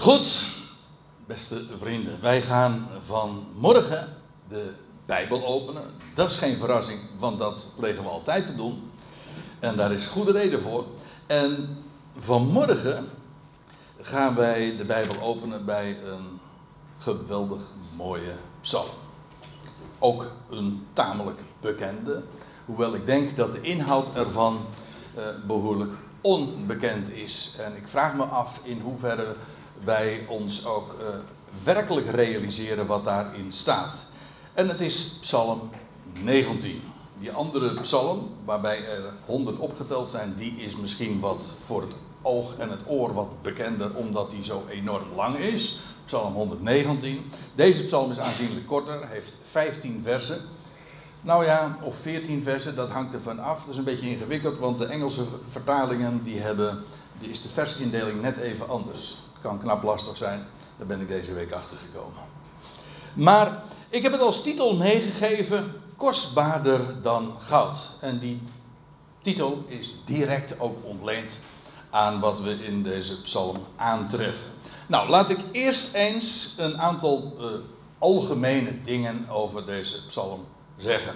Goed, beste vrienden, wij gaan vanmorgen de Bijbel openen. Dat is geen verrassing, want dat plegen we altijd te doen. En daar is goede reden voor. En vanmorgen gaan wij de Bijbel openen bij een geweldig mooie psalm. Ook een tamelijk bekende, hoewel ik denk dat de inhoud ervan uh, behoorlijk onbekend is. En ik vraag me af in hoeverre wij ons ook uh, werkelijk realiseren wat daarin staat. En het is Psalm 19. Die andere psalm, waarbij er 100 opgeteld zijn, die is misschien wat voor het oog en het oor wat bekender, omdat die zo enorm lang is. Psalm 119. Deze psalm is aanzienlijk korter, heeft 15 versen. Nou ja, of 14 versen, dat hangt ervan af. Dat is een beetje ingewikkeld, want de Engelse vertalingen die hebben, die is de versindeling net even anders kan knap lastig zijn. Daar ben ik deze week achter gekomen. Maar ik heb het als titel meegegeven: Kostbaarder dan goud. En die titel is direct ook ontleend aan wat we in deze psalm aantreffen. Nou, laat ik eerst eens een aantal uh, algemene dingen over deze psalm zeggen.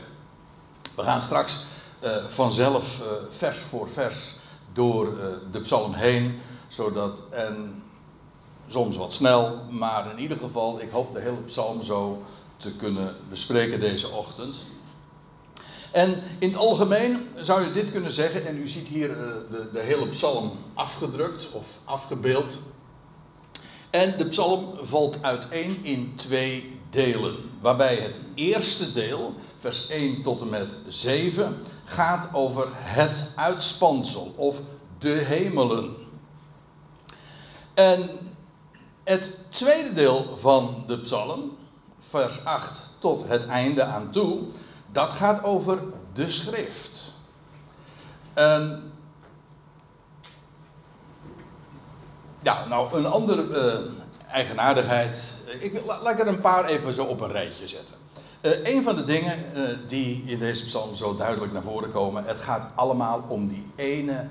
We gaan straks uh, vanzelf uh, vers voor vers door de psalm heen, zodat en soms wat snel, maar in ieder geval, ik hoop de hele psalm zo te kunnen bespreken deze ochtend. En in het algemeen zou je dit kunnen zeggen, en u ziet hier eh, de, de hele psalm afgedrukt of afgebeeld. En de psalm valt uiteen in twee delen, waarbij het eerste deel, vers 1 tot en met 7, gaat over het uitspansel of de hemelen. En het tweede deel van de psalm, vers 8 tot het einde aan toe, dat gaat over de schrift. En, ja, nou, een andere uh, eigenaardigheid. Ik, laat ik er een paar even zo op een rijtje zetten. Uh, een van de dingen uh, die in deze psalm zo duidelijk naar voren komen, het gaat allemaal om die ene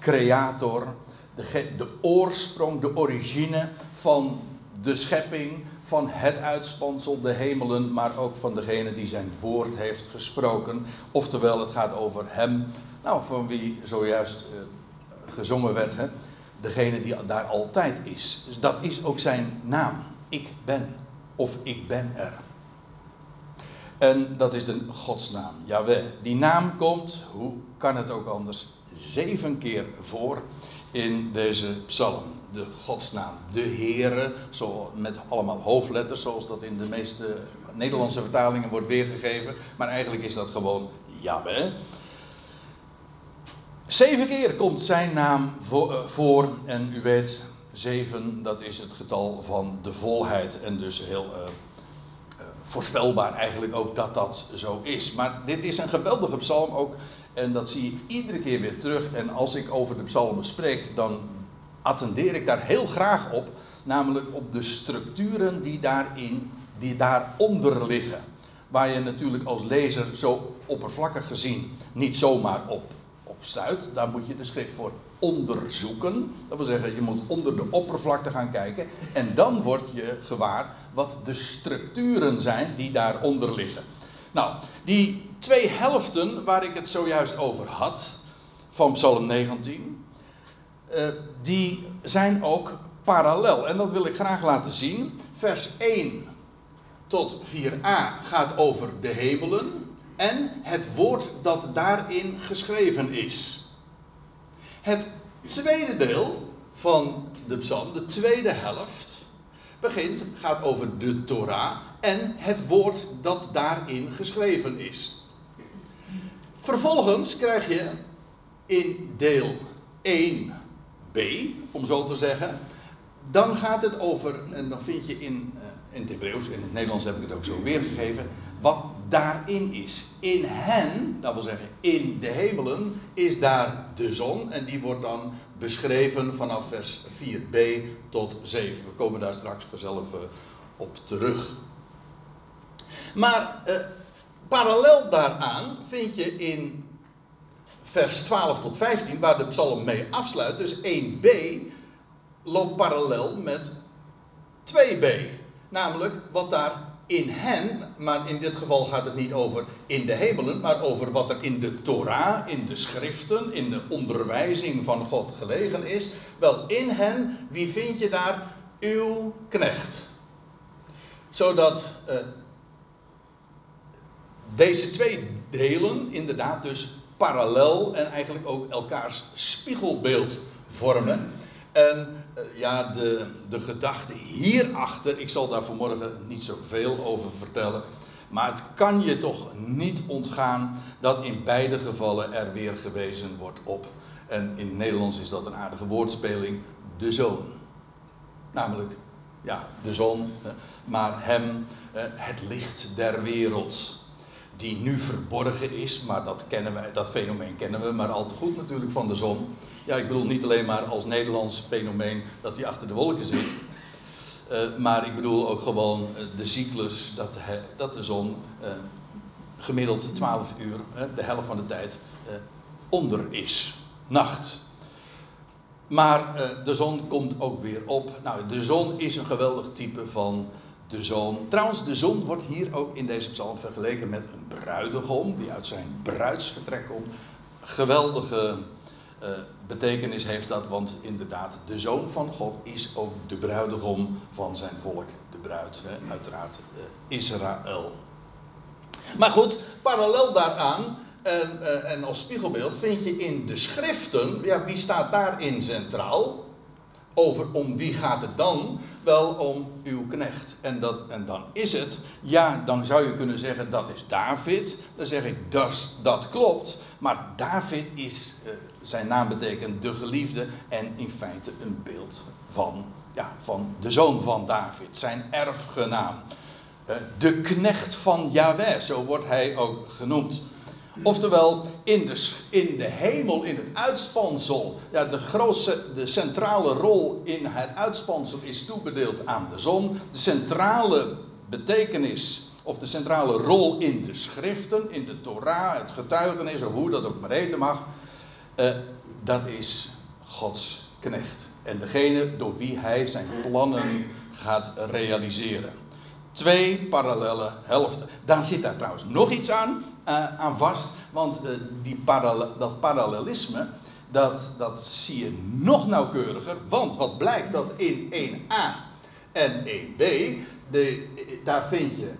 creator de, de oorsprong, de origine van de schepping, van het uitspansel, de hemelen, maar ook van degene die zijn woord heeft gesproken. Oftewel, het gaat over hem, nou, van wie zojuist uh, gezongen werd, hè? degene die daar altijd is. Dus dat is ook zijn naam. Ik ben, of ik ben er. En dat is de godsnaam, Yahweh. Die naam komt, hoe kan het ook anders, zeven keer voor in deze psalm. De godsnaam, de Heere, zo met allemaal hoofdletters, zoals dat in de meeste Nederlandse vertalingen wordt weergegeven. Maar eigenlijk is dat gewoon Yahweh. Zeven keer komt zijn naam eh, voor, en u weet, zeven, dat is het getal van de volheid. En dus heel uh, voorspelbaar eigenlijk ook dat dat zo is. Maar dit is een geweldige psalm ook en dat zie je iedere keer weer terug. En als ik over de psalmen spreek, dan attendeer ik daar heel graag op. Namelijk op de structuren die daarin, die daaronder liggen. Waar je natuurlijk als lezer zo oppervlakkig gezien niet zomaar op, op stuit. Daar moet je de schrift voor onderzoeken. Dat wil zeggen, je moet onder de oppervlakte gaan kijken. En dan word je gewaar wat de structuren zijn die daaronder liggen. Nou, die twee helften waar ik het zojuist over had, van Psalm 19, uh, eh, die zijn ook parallel. En dat wil ik graag laten zien. Vers 1 tot 4a gaat over de hemelen en het woord dat daarin geschreven is. Het tweede deel van de psalm, de tweede helft, begint, gaat over de Torah en het woord dat daarin geschreven is. Vervolgens krijg je in deel 1b, om zo te zeggen, dan gaat het over, en dan vind je in, uh, in het Hebreeuws, in het Nederlands heb ik het ook zo weergegeven, wat daarin is. In hen, dat wil zeggen in de hemelen, is daar de zon en die wordt dan beschreven vanaf vers 4b tot 7. We komen daar straks vanzelf uh, op terug. Maar eh, parallel daaraan vind je in vers 12 tot 15, waar de psalm mee afsluit, dus 1b, loopt parallel met 2b. Namelijk wat daar in hen, maar in dit geval gaat het niet over in de hemelen, maar over wat er in de Torah, in de schriften, in de onderwijzing van God gelegen is. Wel, in hen, wie vind je daar? Uw knecht. Zodat uh, deze twee delen inderdaad dus parallel en eigenlijk ook elkaars spiegelbeeld vormen. En ja, de, de gedachte hierachter, ik zal daar vanmorgen niet zoveel over vertellen. Maar het kan je toch niet ontgaan dat in beide gevallen er weer gewezen wordt op. En in het Nederlands is dat een aardige woordspeling, de zoon. Namelijk, ja, de zon, maar hem, eh, het licht der wereld die nu verborgen is, maar dat, kennen wij, dat fenomeen kennen we maar al te goed natuurlijk van de zon. Ja, ik bedoel niet alleen maar als Nederlands fenomeen dat hij achter de wolken zit. Uh, maar ik bedoel ook gewoon uh, de cyclus dat, dat de zon uh, gemiddeld 12 uur, de helft van de tijd, onder is. Nacht. Maar de zon komt ook weer op. Nou, de zon is een geweldig type van de zoon. Trouwens, de zon wordt hier ook in deze psalm vergeleken met een bruidegom die uit zijn bruidsvertrek komt. Geweldige uh, betekenis heeft dat, want inderdaad, de zoon van God is ook de bruidegom van zijn volk, de bruid, uiteraard uh, Israël. Maar goed, parallel daaraan en, uh, en als spiegelbeeld vind je in de schriften, ja, wie staat daarin centraal? Over om wie gaat het dan? Wel om uw knecht. En, dat, en dan is het, ja, dan zou je kunnen zeggen dat is David. Dan zeg ik dat, dat klopt. Maar David is, uh, zijn naam betekent de geliefde en in feite een beeld van, ja, van de zoon van David, zijn erfgenaam. Uh, de knecht van Yahweh, zo wordt hij ook genoemd. Oftewel, in de, in de hemel, in het uitspansel. Ja, de grootste, de centrale rol in het uitspansel is toebedeeld aan de zon. De centrale betekenis, of de centrale rol in de schriften, in de Torah, het getuigenis, of hoe dat ook maar heten mag. Uh, dat is Gods knecht. En degene door wie hij zijn plannen gaat realiseren. Twee parallele helften. Daar zit daar trouwens nog iets aan, uh, aan vast. Want uh, die parallel, dat parallelisme, dat, dat zie je nog nauwkeuriger. Want wat blijkt dat in 1a en 1b, de, daar vind je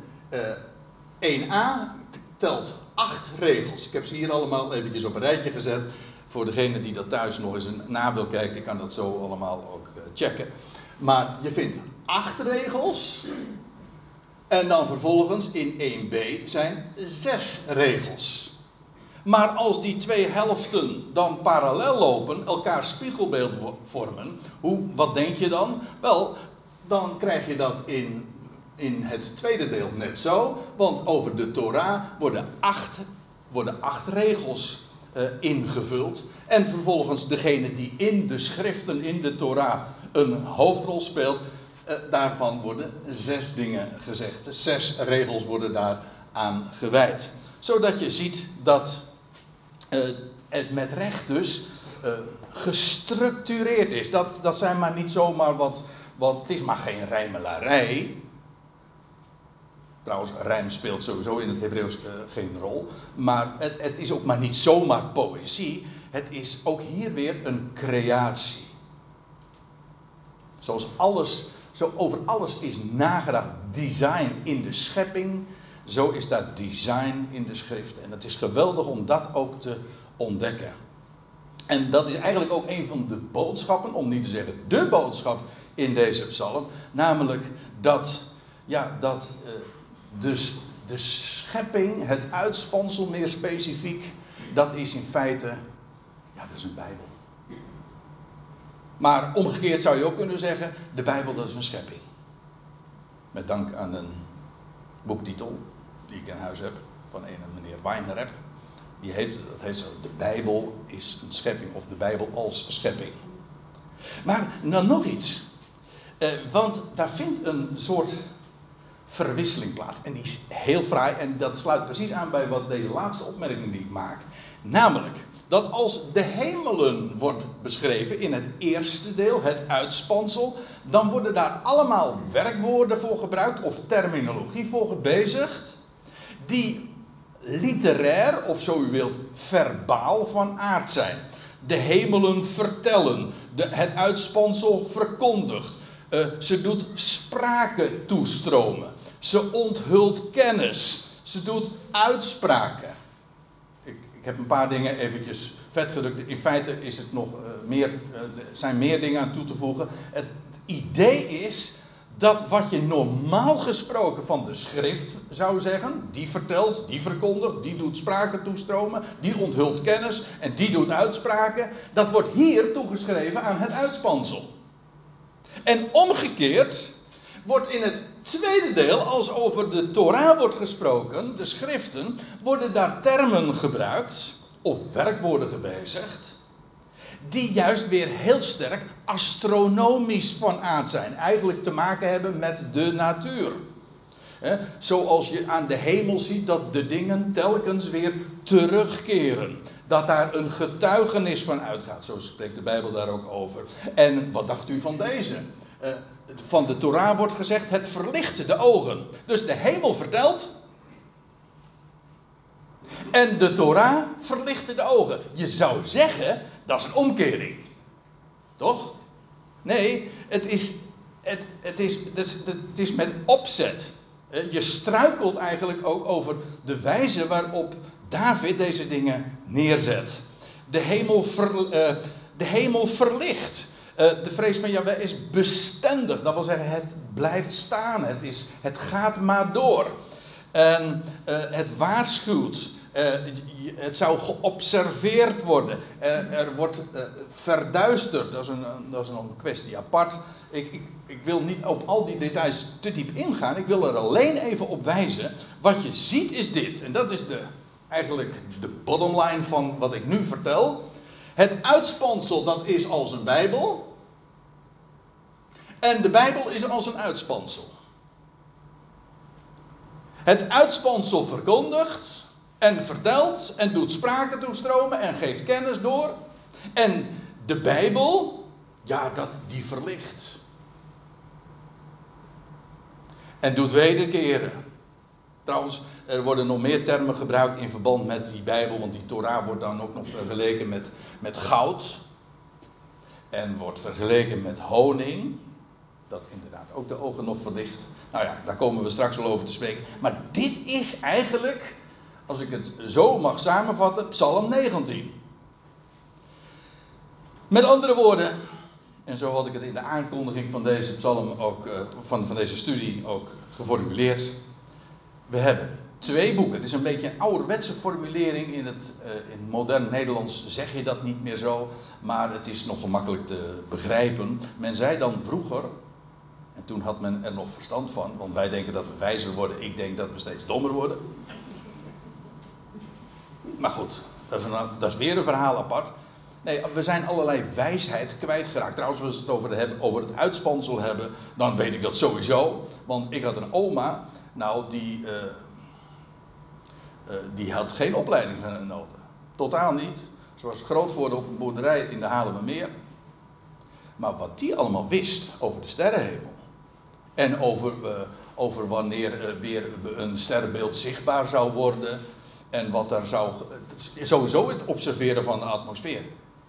uh, 1a telt acht regels. Ik heb ze hier allemaal eventjes op een rijtje gezet. Voor degene die dat thuis nog eens een na wil kijken, kan dat zo allemaal ook checken. Maar je vindt acht regels. En dan vervolgens in 1b zijn zes regels. Maar als die twee helften dan parallel lopen, elkaar spiegelbeeld vormen, hoe, wat denk je dan? Wel, dan krijg je dat in, in het tweede deel net zo. Want over de Torah worden acht, worden acht regels uh, ingevuld. En vervolgens degene die in de schriften, in de Torah, een hoofdrol speelt, daarvan worden zes dingen gezegd. Zes regels worden daar aan gewijd. Zodat je ziet dat uh, het met recht dus uh, gestructureerd is. Dat, dat zijn maar niet zomaar wat, wat. Het is maar geen rijmelarij. Trouwens, rijm speelt sowieso in het Hebreeuws geen rol. Maar het, het is ook maar niet zomaar poëzie. Het is ook hier weer een creatie. Zoals alles zo over alles is nagedacht. Design in de schepping. Zo is dat design in de schrift. En het is geweldig om dat ook te ontdekken. En dat is eigenlijk ook een van de boodschappen, om niet te zeggen de boodschap in deze psalm. Namelijk dat, ja, dat uh, dus de schepping, het uitspansel meer specifiek, dat is in feite, ja, dat is een Bijbel. Maar omgekeerd zou je ook kunnen zeggen: de Bijbel dat is een schepping. Met dank aan een boektitel die ik in huis heb van een meneer Weinrep. Die heet, dat heet zo: De Bijbel is een schepping, of de Bijbel als schepping. Maar dan nog iets. Eh, want daar vindt een soort verwisseling plaats. En die is heel fraai. En dat sluit precies aan bij wat deze laatste opmerking die ik maak. Namelijk, dat als de hemelen wordt beschreven in het eerste deel, het uitspansel, dan worden daar allemaal werkwoorden voor gebruikt of terminologie voor gebezigd, die literair, of zo u wilt, verbaal van aard zijn. De hemelen vertellen, de, het uitspansel verkondigt, uh, ze doet spraken toestromen, ze onthult kennis, ze doet uitspraken heb een paar dingen eventjes vetgedrukt. In feite is het nog, uh, meer, uh, zijn meer dingen aan toe te voegen. Het, idee is dat wat je normaal gesproken van de schrift zou zeggen, die vertelt, die verkondigt, die doet spraken toestromen, die onthult kennis en die doet uitspraken, dat wordt hier toegeschreven aan het uitspansel. En omgekeerd wordt in het tweede deel, als over de Torah wordt gesproken, de schriften, worden daar termen gebruikt, of werkwoorden gebezigd, die juist weer heel sterk astronomisch van aard zijn. Eigenlijk te maken hebben met de natuur. zoals je aan de hemel ziet dat de dingen telkens weer terugkeren. Dat daar een getuigenis van uitgaat. Zo spreekt de Bijbel daar ook over. En wat dacht u van deze? Uh, van de Torah wordt gezegd: het verlicht de ogen. Dus de hemel vertelt. En de Torah verlichtte de ogen. Je zou zeggen, dat is een omkering. Toch? Nee, het is, het, het is, het is, het is met opzet. Eh, je struikelt eigenlijk ook over de wijze waarop David deze dingen neerzet. De hemel, ver, uh, de hemel verlicht. Uh, de vrees van Jahweh is bestendig. Dat wil zeggen, het blijft staan. Het, is, het gaat maar door. En uh, het waarschuwt. Uh, het zou geobserveerd worden. Er, er wordt verduisterd. Dat is, een, dat is een kwestie apart. Ik, ik, ik, wil niet op al die details te diep ingaan. Ik wil er alleen even op wijzen. Wat je ziet is dit. En dat is de, eigenlijk de bottomline van wat ik nu vertel. Het uitspansel dat is als een Bijbel. En de Bijbel is als een uitspansel. Het uitspansel verkondigt en vertelt en doet spraken toestromen en geeft kennis door. En de Bijbel, ja, dat die verlicht. En doet wederkeren. Trouwens, er worden nog meer termen gebruikt in verband met die Bijbel, want die Torah wordt dan ook nog vergeleken met, met goud. En wordt vergeleken met honing dat inderdaad ook de ogen nog verlicht. Nou ja, daar komen we straks wel over te spreken. Maar dit is eigenlijk, als ik het zo mag samenvatten, Psalm 19. Met andere woorden, en zo had ik het in de aankondiging van deze psalm ook, uh, van, van deze studie ook geformuleerd. We hebben twee boeken. Het is een beetje een ouderwetse formulering. In het uh, in modern Nederlands zeg je dat niet meer zo. Maar het is nog gemakkelijk te begrijpen. Men zei dan vroeger, en toen had men er nog verstand van, want wij denken dat we wijzer worden, ik denk dat we steeds dommer worden. Maar goed, dat is, weer een verhaal apart. Nee, we zijn allerlei wijsheid kwijtgeraakt. Trouwens, als we het over, over het uitspansel hebben, dan weet ik dat sowieso. Want ik had een oma, nou, die, uh, uh, die had geen opleiding van een noten. Totaal niet. Ze was groot geworden op een boerderij in de Haarlemmermeer. Maar wat die allemaal wist over de sterrenhemel. En over, uh, over wanneer uh, weer een sterrenbeeld zichtbaar zou worden. En wat daar zou. Sowieso het observeren van de atmosfeer.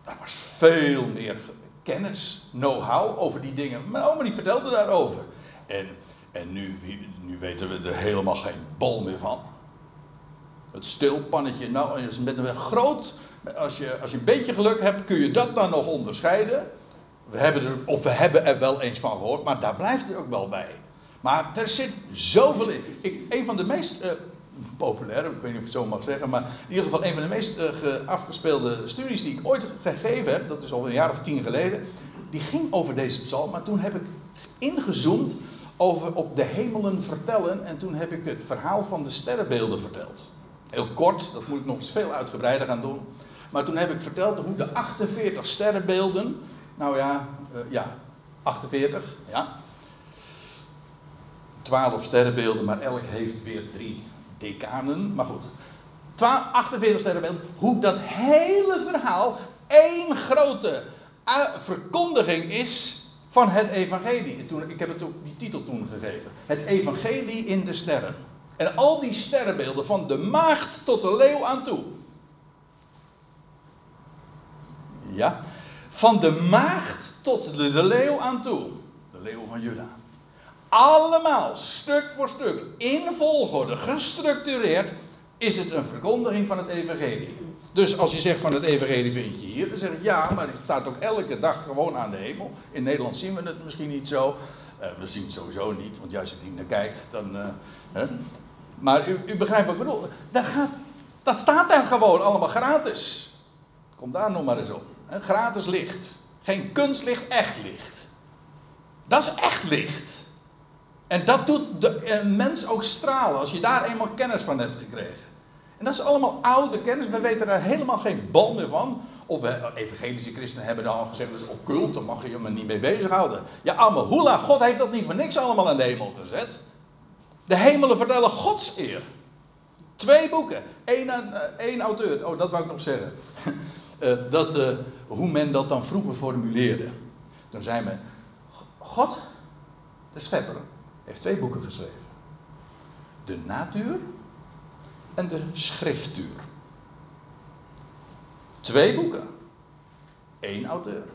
Daar was veel meer kennis, know-how over die dingen. Mijn oma die vertelde daarover. En, en nu, nu weten we er helemaal geen bol meer van. Het stilpannetje, nou, met een groot. Als je, als je een beetje geluk hebt, kun je dat dan nog onderscheiden we hebben er, of we hebben er wel eens van gehoord, maar daar blijft het ook wel bij. Maar er zit zoveel in. Ik, een van de meest uh, populaire, ik weet niet of ik het zo mag zeggen, maar in ieder geval een van de meest uh, afgespeelde studies die ik ooit gegeven heb, dat is al een jaar of tien geleden, die ging over deze psalm. Maar toen heb ik ingezoomd over op de hemelen vertellen en toen heb ik het verhaal van de sterrenbeelden verteld. Heel kort, dat moet ik nog eens veel uitgebreider gaan doen. Maar toen heb ik verteld hoe de 48 sterrenbeelden nou ja, uh, ja, 48, ja. 12 sterrenbeelden, maar elk heeft weer drie decanen. Maar goed, 48 sterrenbeelden. Hoe dat hele verhaal één grote verkondiging is van het evangelie. Toen, ik heb het die titel toen gegeven. Het evangelie in de sterren. En al die sterrenbeelden van de maagd tot de leeuw aan toe. Ja, van de maagd tot de, leeuw aan toe. De leeuw van Juda. Allemaal, stuk voor stuk, in volgorde, gestructureerd, is het een verkondiging van het evangelie. Dus als je zegt van het evangelie vind je hier, dan zeg ik ja, maar het staat ook elke dag gewoon aan de hemel. In Nederland zien we het misschien niet zo. Uh, we zien het sowieso niet, want juist als je niet naar kijkt, dan... Uh, hè? Maar u, u, begrijpt wat ik bedoel. Gaat, dat staat daar gewoon allemaal gratis. Kom daar nog maar eens op. Gratis licht. Geen kunstlicht, echt licht. Dat is echt licht. En dat doet de mens ook stralen als je daar eenmaal kennis van hebt gekregen. En dat is allemaal oude kennis. We weten daar helemaal geen bal meer van. Of evangelische christenen hebben dan al gezegd, dat is occult, daar mag je je niet mee bezighouden. Ja, allemaal hoela, God heeft dat niet voor niks allemaal aan de hemel gezet. De hemelen vertellen Gods eer. Twee boeken, één, eh, één auteur. Oh, dat wou ik nog zeggen. Eh, dat, uh, hoe men dat dan vroeger formuleerde. Dan zei men, God, de schepper, heeft twee boeken geschreven. De natuur en de schriftuur. Twee boeken. Eén auteur.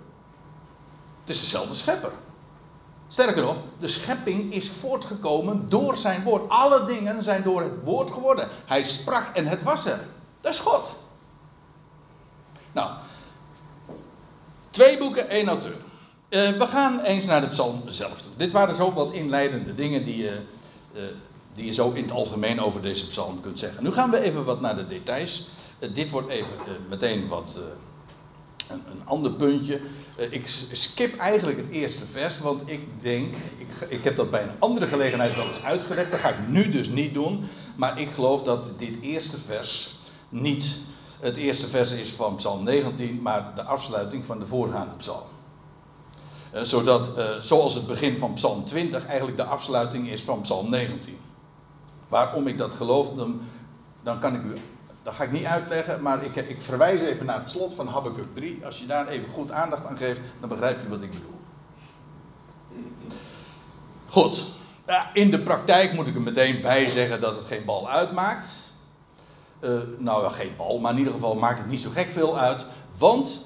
Het is dezelfde schepper. Sterker nog, de schepping is voortgekomen door zijn woord. Alle dingen zijn door het woord geworden. Hij sprak en het was er. Dat is God. Nou, twee boeken, één auteur. Uh, we gaan eens naar de psalm zelf toe. Dit waren zo wat inleidende dingen die, uh, uh, die je zo in het algemeen over deze psalm kunt zeggen. Nu gaan we even wat naar de details. dit wordt even meteen wat een, een, ander puntje. ik skip eigenlijk het eerste vers, want ik denk, ik, ik heb dat bij een andere gelegenheid wel eens uitgelegd. Dat ga ik nu dus niet doen. Maar ik geloof dat dit eerste vers niet het eerste vers is van Psalm 19, maar de afsluiting van de voorgaande psalm. Uh, zodat, uh, zoals het begin van Psalm 20 eigenlijk de afsluiting is van Psalm 19. Waarom ik dat geloof, dan, dan kan ik u. Dat ga ik niet uitleggen, maar ik, ik verwijs even naar het slot van Habakkuk 3. Als je daar even goed aandacht aan geeft, dan begrijp je wat ik bedoel. Goed. in de praktijk moet ik er meteen bij zeggen dat het geen bal uitmaakt. Uh, nou geen bal, maar in ieder geval maakt het niet zo gek veel uit. Want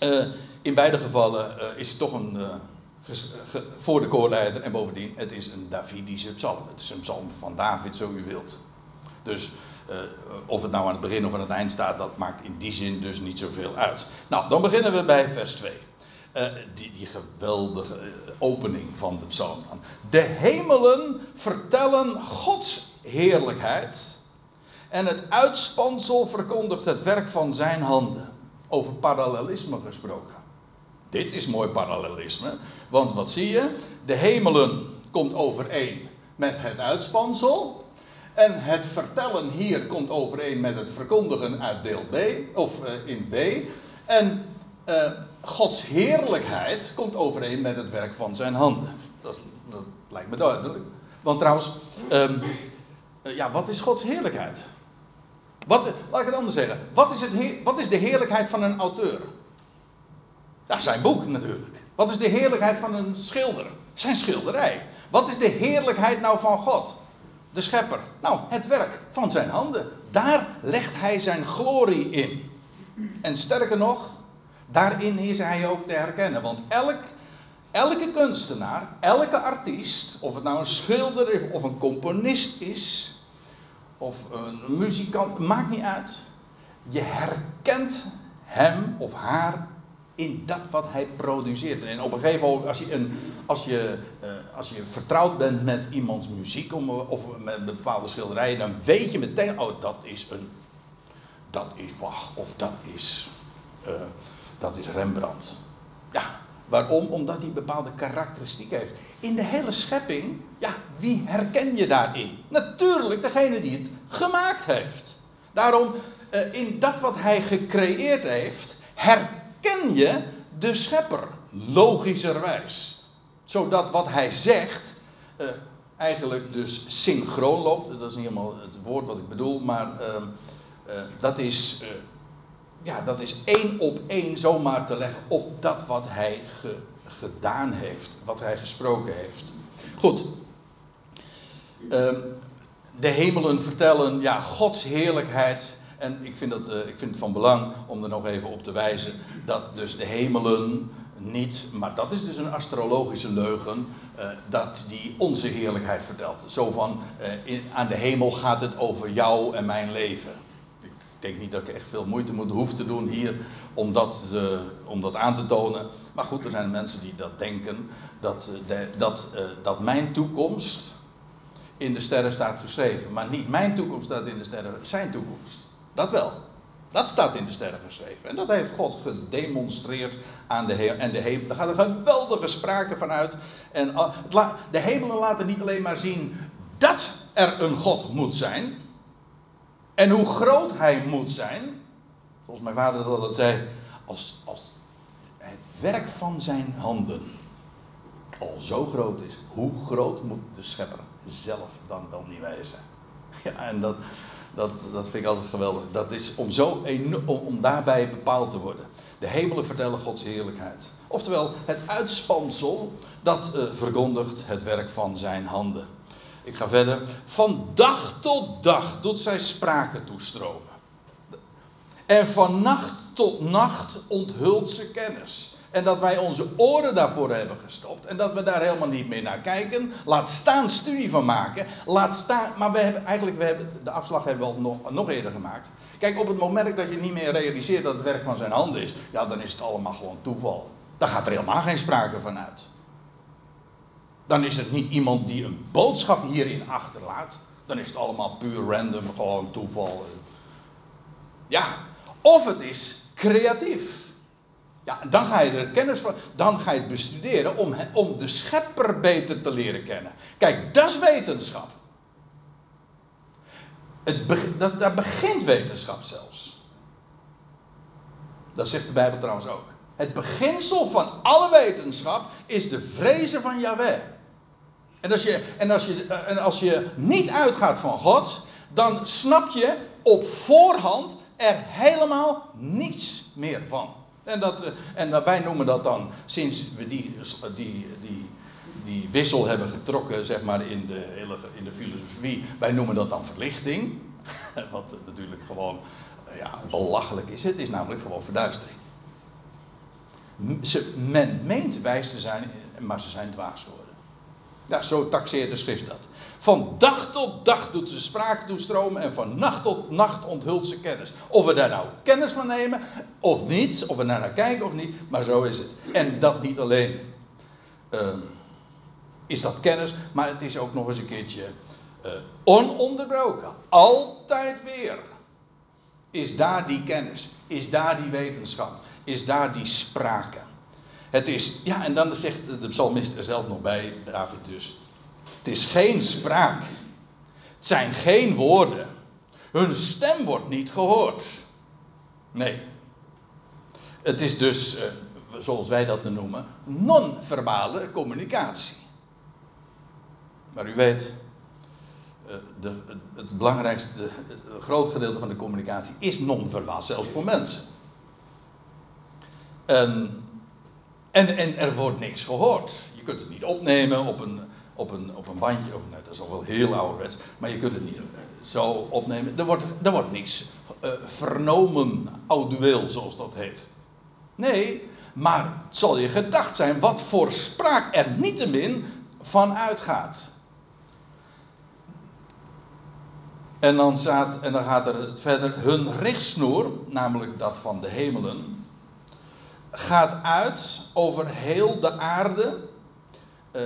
uh, in beide gevallen uh, is het toch een. voor de koorleider en bovendien, het is een Davidische psalm. Het is een psalm van David, zo u wilt. Dus of het nou aan het begin of aan het eind staat, dat maakt in die zin dus niet zoveel uit. Nou, dan beginnen we bij vers 2. die, die, geweldige opening van de psalm. De hemelen vertellen Gods heerlijkheid. En het uitspansel verkondigt het werk van zijn handen. Over parallelisme gesproken. Dit is mooi parallelisme. Want wat zie je? De hemelen komt overeen met het uitspansel. En het vertellen hier komt overeen met het verkondigen uit deel B, of uh, in B. En uh, Gods heerlijkheid komt overeen met het werk van zijn handen. Dat, dat lijkt me duidelijk. Want trouwens, um, uh, ja, wat is Gods heerlijkheid? Wat, laat ik het anders zeggen. Wat is, het wat is de heerlijkheid van een auteur? Ja, zijn boek natuurlijk. Wat is de heerlijkheid van een schilder? Zijn schilderij. Wat is de heerlijkheid nou van God? De schepper. Nou, het werk van zijn handen. Daar legt hij zijn glorie in. En sterker nog, daarin is hij ook te herkennen. Want elk, elke kunstenaar, elke artiest, of het nou een schilder of een componist is, of een muzikant, maakt niet uit. Je herkent hem of haar in dat wat hij produceert. En op een gegeven moment, als je, een, als je, uh, als je vertrouwd bent met iemands muziek of met bepaalde schilderijen, dan weet je meteen, oh dat is een, dat is Bach of dat is, uh, dat is Rembrandt. Ja, waarom? Omdat hij bepaalde karakteristieken heeft in de hele schepping, ja, wie herken je daarin? Natuurlijk degene die het gemaakt heeft. Daarom, eh, in dat wat hij gecreëerd heeft, herken je de schepper, logischerwijs. Zodat wat hij zegt, uh, eigenlijk dus synchroon loopt. Dat is niet helemaal het woord wat ik bedoel, maar ehm, eh, dat, is, ja, dat is één op één zomaar te leggen op dat wat hij gedaan heeft, wat hij gesproken heeft. Goed. Ehm, de hemelen vertellen ja, Gods heerlijkheid. En ik vind, dat, uh, ik vind het van belang om er nog even op te wijzen dat dus de hemelen niet, maar dat is dus een astrologische leugen, uh, dat die onze heerlijkheid vertelt. Zo van, uh, in, aan de hemel gaat het over jou en mijn leven. Ik denk niet dat ik echt veel moeite moet, hoef te doen hier om dat, uh, om dat aan te tonen. Maar goed, er zijn mensen die dat denken, dat, de, dat, dat mijn toekomst in de sterren staat geschreven. Maar niet mijn toekomst staat in de sterren, zijn toekomst. Dat wel. Dat staat in de sterren geschreven. En dat heeft God gedemonstreerd aan de hemel. En de hemel, daar gaat een geweldige sprake van uit. En de hemelen laten niet alleen maar zien dat er een God moet zijn. En hoe groot hij moet zijn. Zoals mijn vader dat altijd zei. Als, als het werk van zijn handen al zo groot is. Hoe groot moet de schepper zelf dan wel niet wezen? Ja, en dat, dat, dat vind ik altijd geweldig. Dat is om, zo om daarbij bepaald te worden. De hemelen vertellen Gods heerlijkheid. Oftewel, het uitspansel dat uh, verkondigt het werk van zijn handen. Ik ga verder. Van dag tot dag doet zij spraken toestromen. En van nacht tot nacht onthult ze kennis. En dat wij onze oren daarvoor hebben gestopt. En dat we daar helemaal niet meer naar kijken. Laat staan studie van maken. Laat staan. Maar we hebben eigenlijk, we hebben, de afslag hebben we al nog, nog eerder gemaakt. Kijk, op het moment dat je niet meer realiseert dat het werk van zijn handen is. Ja, dan is het allemaal gewoon toeval. Dan gaat er helemaal geen sprake van uit. Dan is het niet iemand die een boodschap hierin achterlaat. Dan is het allemaal puur random, gewoon toeval. Ja, of het is creatief. Ja, dan ga je er kennis van, dan ga je het bestuderen om, om de schepper beter te leren kennen. Kijk, dat is wetenschap. Het, dat, daar begint wetenschap zelfs. Dat zegt de Bijbel trouwens ook. Het beginsel van alle wetenschap is de vrezen van Yahweh. En als je, en als je, en als je niet uitgaat van God, dan snap je op voorhand er helemaal niets meer van. En, dat, en wij noemen dat dan, sinds we die, die, die, die wissel hebben getrokken, zeg maar, in de, in de filosofie, wij noemen dat dan verlichting. Wat natuurlijk gewoon eh, ja, belachelijk is. Het is namelijk gewoon verduistering. Men meent wijs te zijn, maar ze zijn dwaas geworden. Ja, zo taxeert de schrift dat. Van dag tot dag doet ze sprake toestromen en van nacht tot nacht onthult ze kennis. Of we daar nou kennis van nemen of niet, of we daar naar kijken of niet, maar zo is het. En dat niet alleen uh, is dat kennis, maar het is ook nog eens een keertje uh, ononderbroken. Altijd weer is daar die kennis, is daar die wetenschap, is daar die sprake. Het is, ja, en dan zegt de psalmist er zelf nog bij, David dus. Het is geen spraak. Het zijn geen woorden. Hun stem wordt niet gehoord. Nee. Het is dus, eh, zoals wij dat noemen, non-verbale communicatie. Maar u weet, eh, de, het belangrijkste, het groot gedeelte van de communicatie is non-verbaal, zelfs voor mensen. En en, en er wordt niks gehoord. Je kunt het niet opnemen op een, op een, op een bandje. Of, dat is al wel heel ouderwets. Maar je kunt het niet eh, zo opnemen. Er wordt, er wordt niks uh, vernomen, audueel zoals dat heet. Nee, maar het zal je gedacht zijn wat voor spraak er niettemin van uitgaat. En dan, staat, en dan gaat er het verder. Hun richtsnoer, namelijk dat van de hemelen gaat uit over heel de aarde. Uh,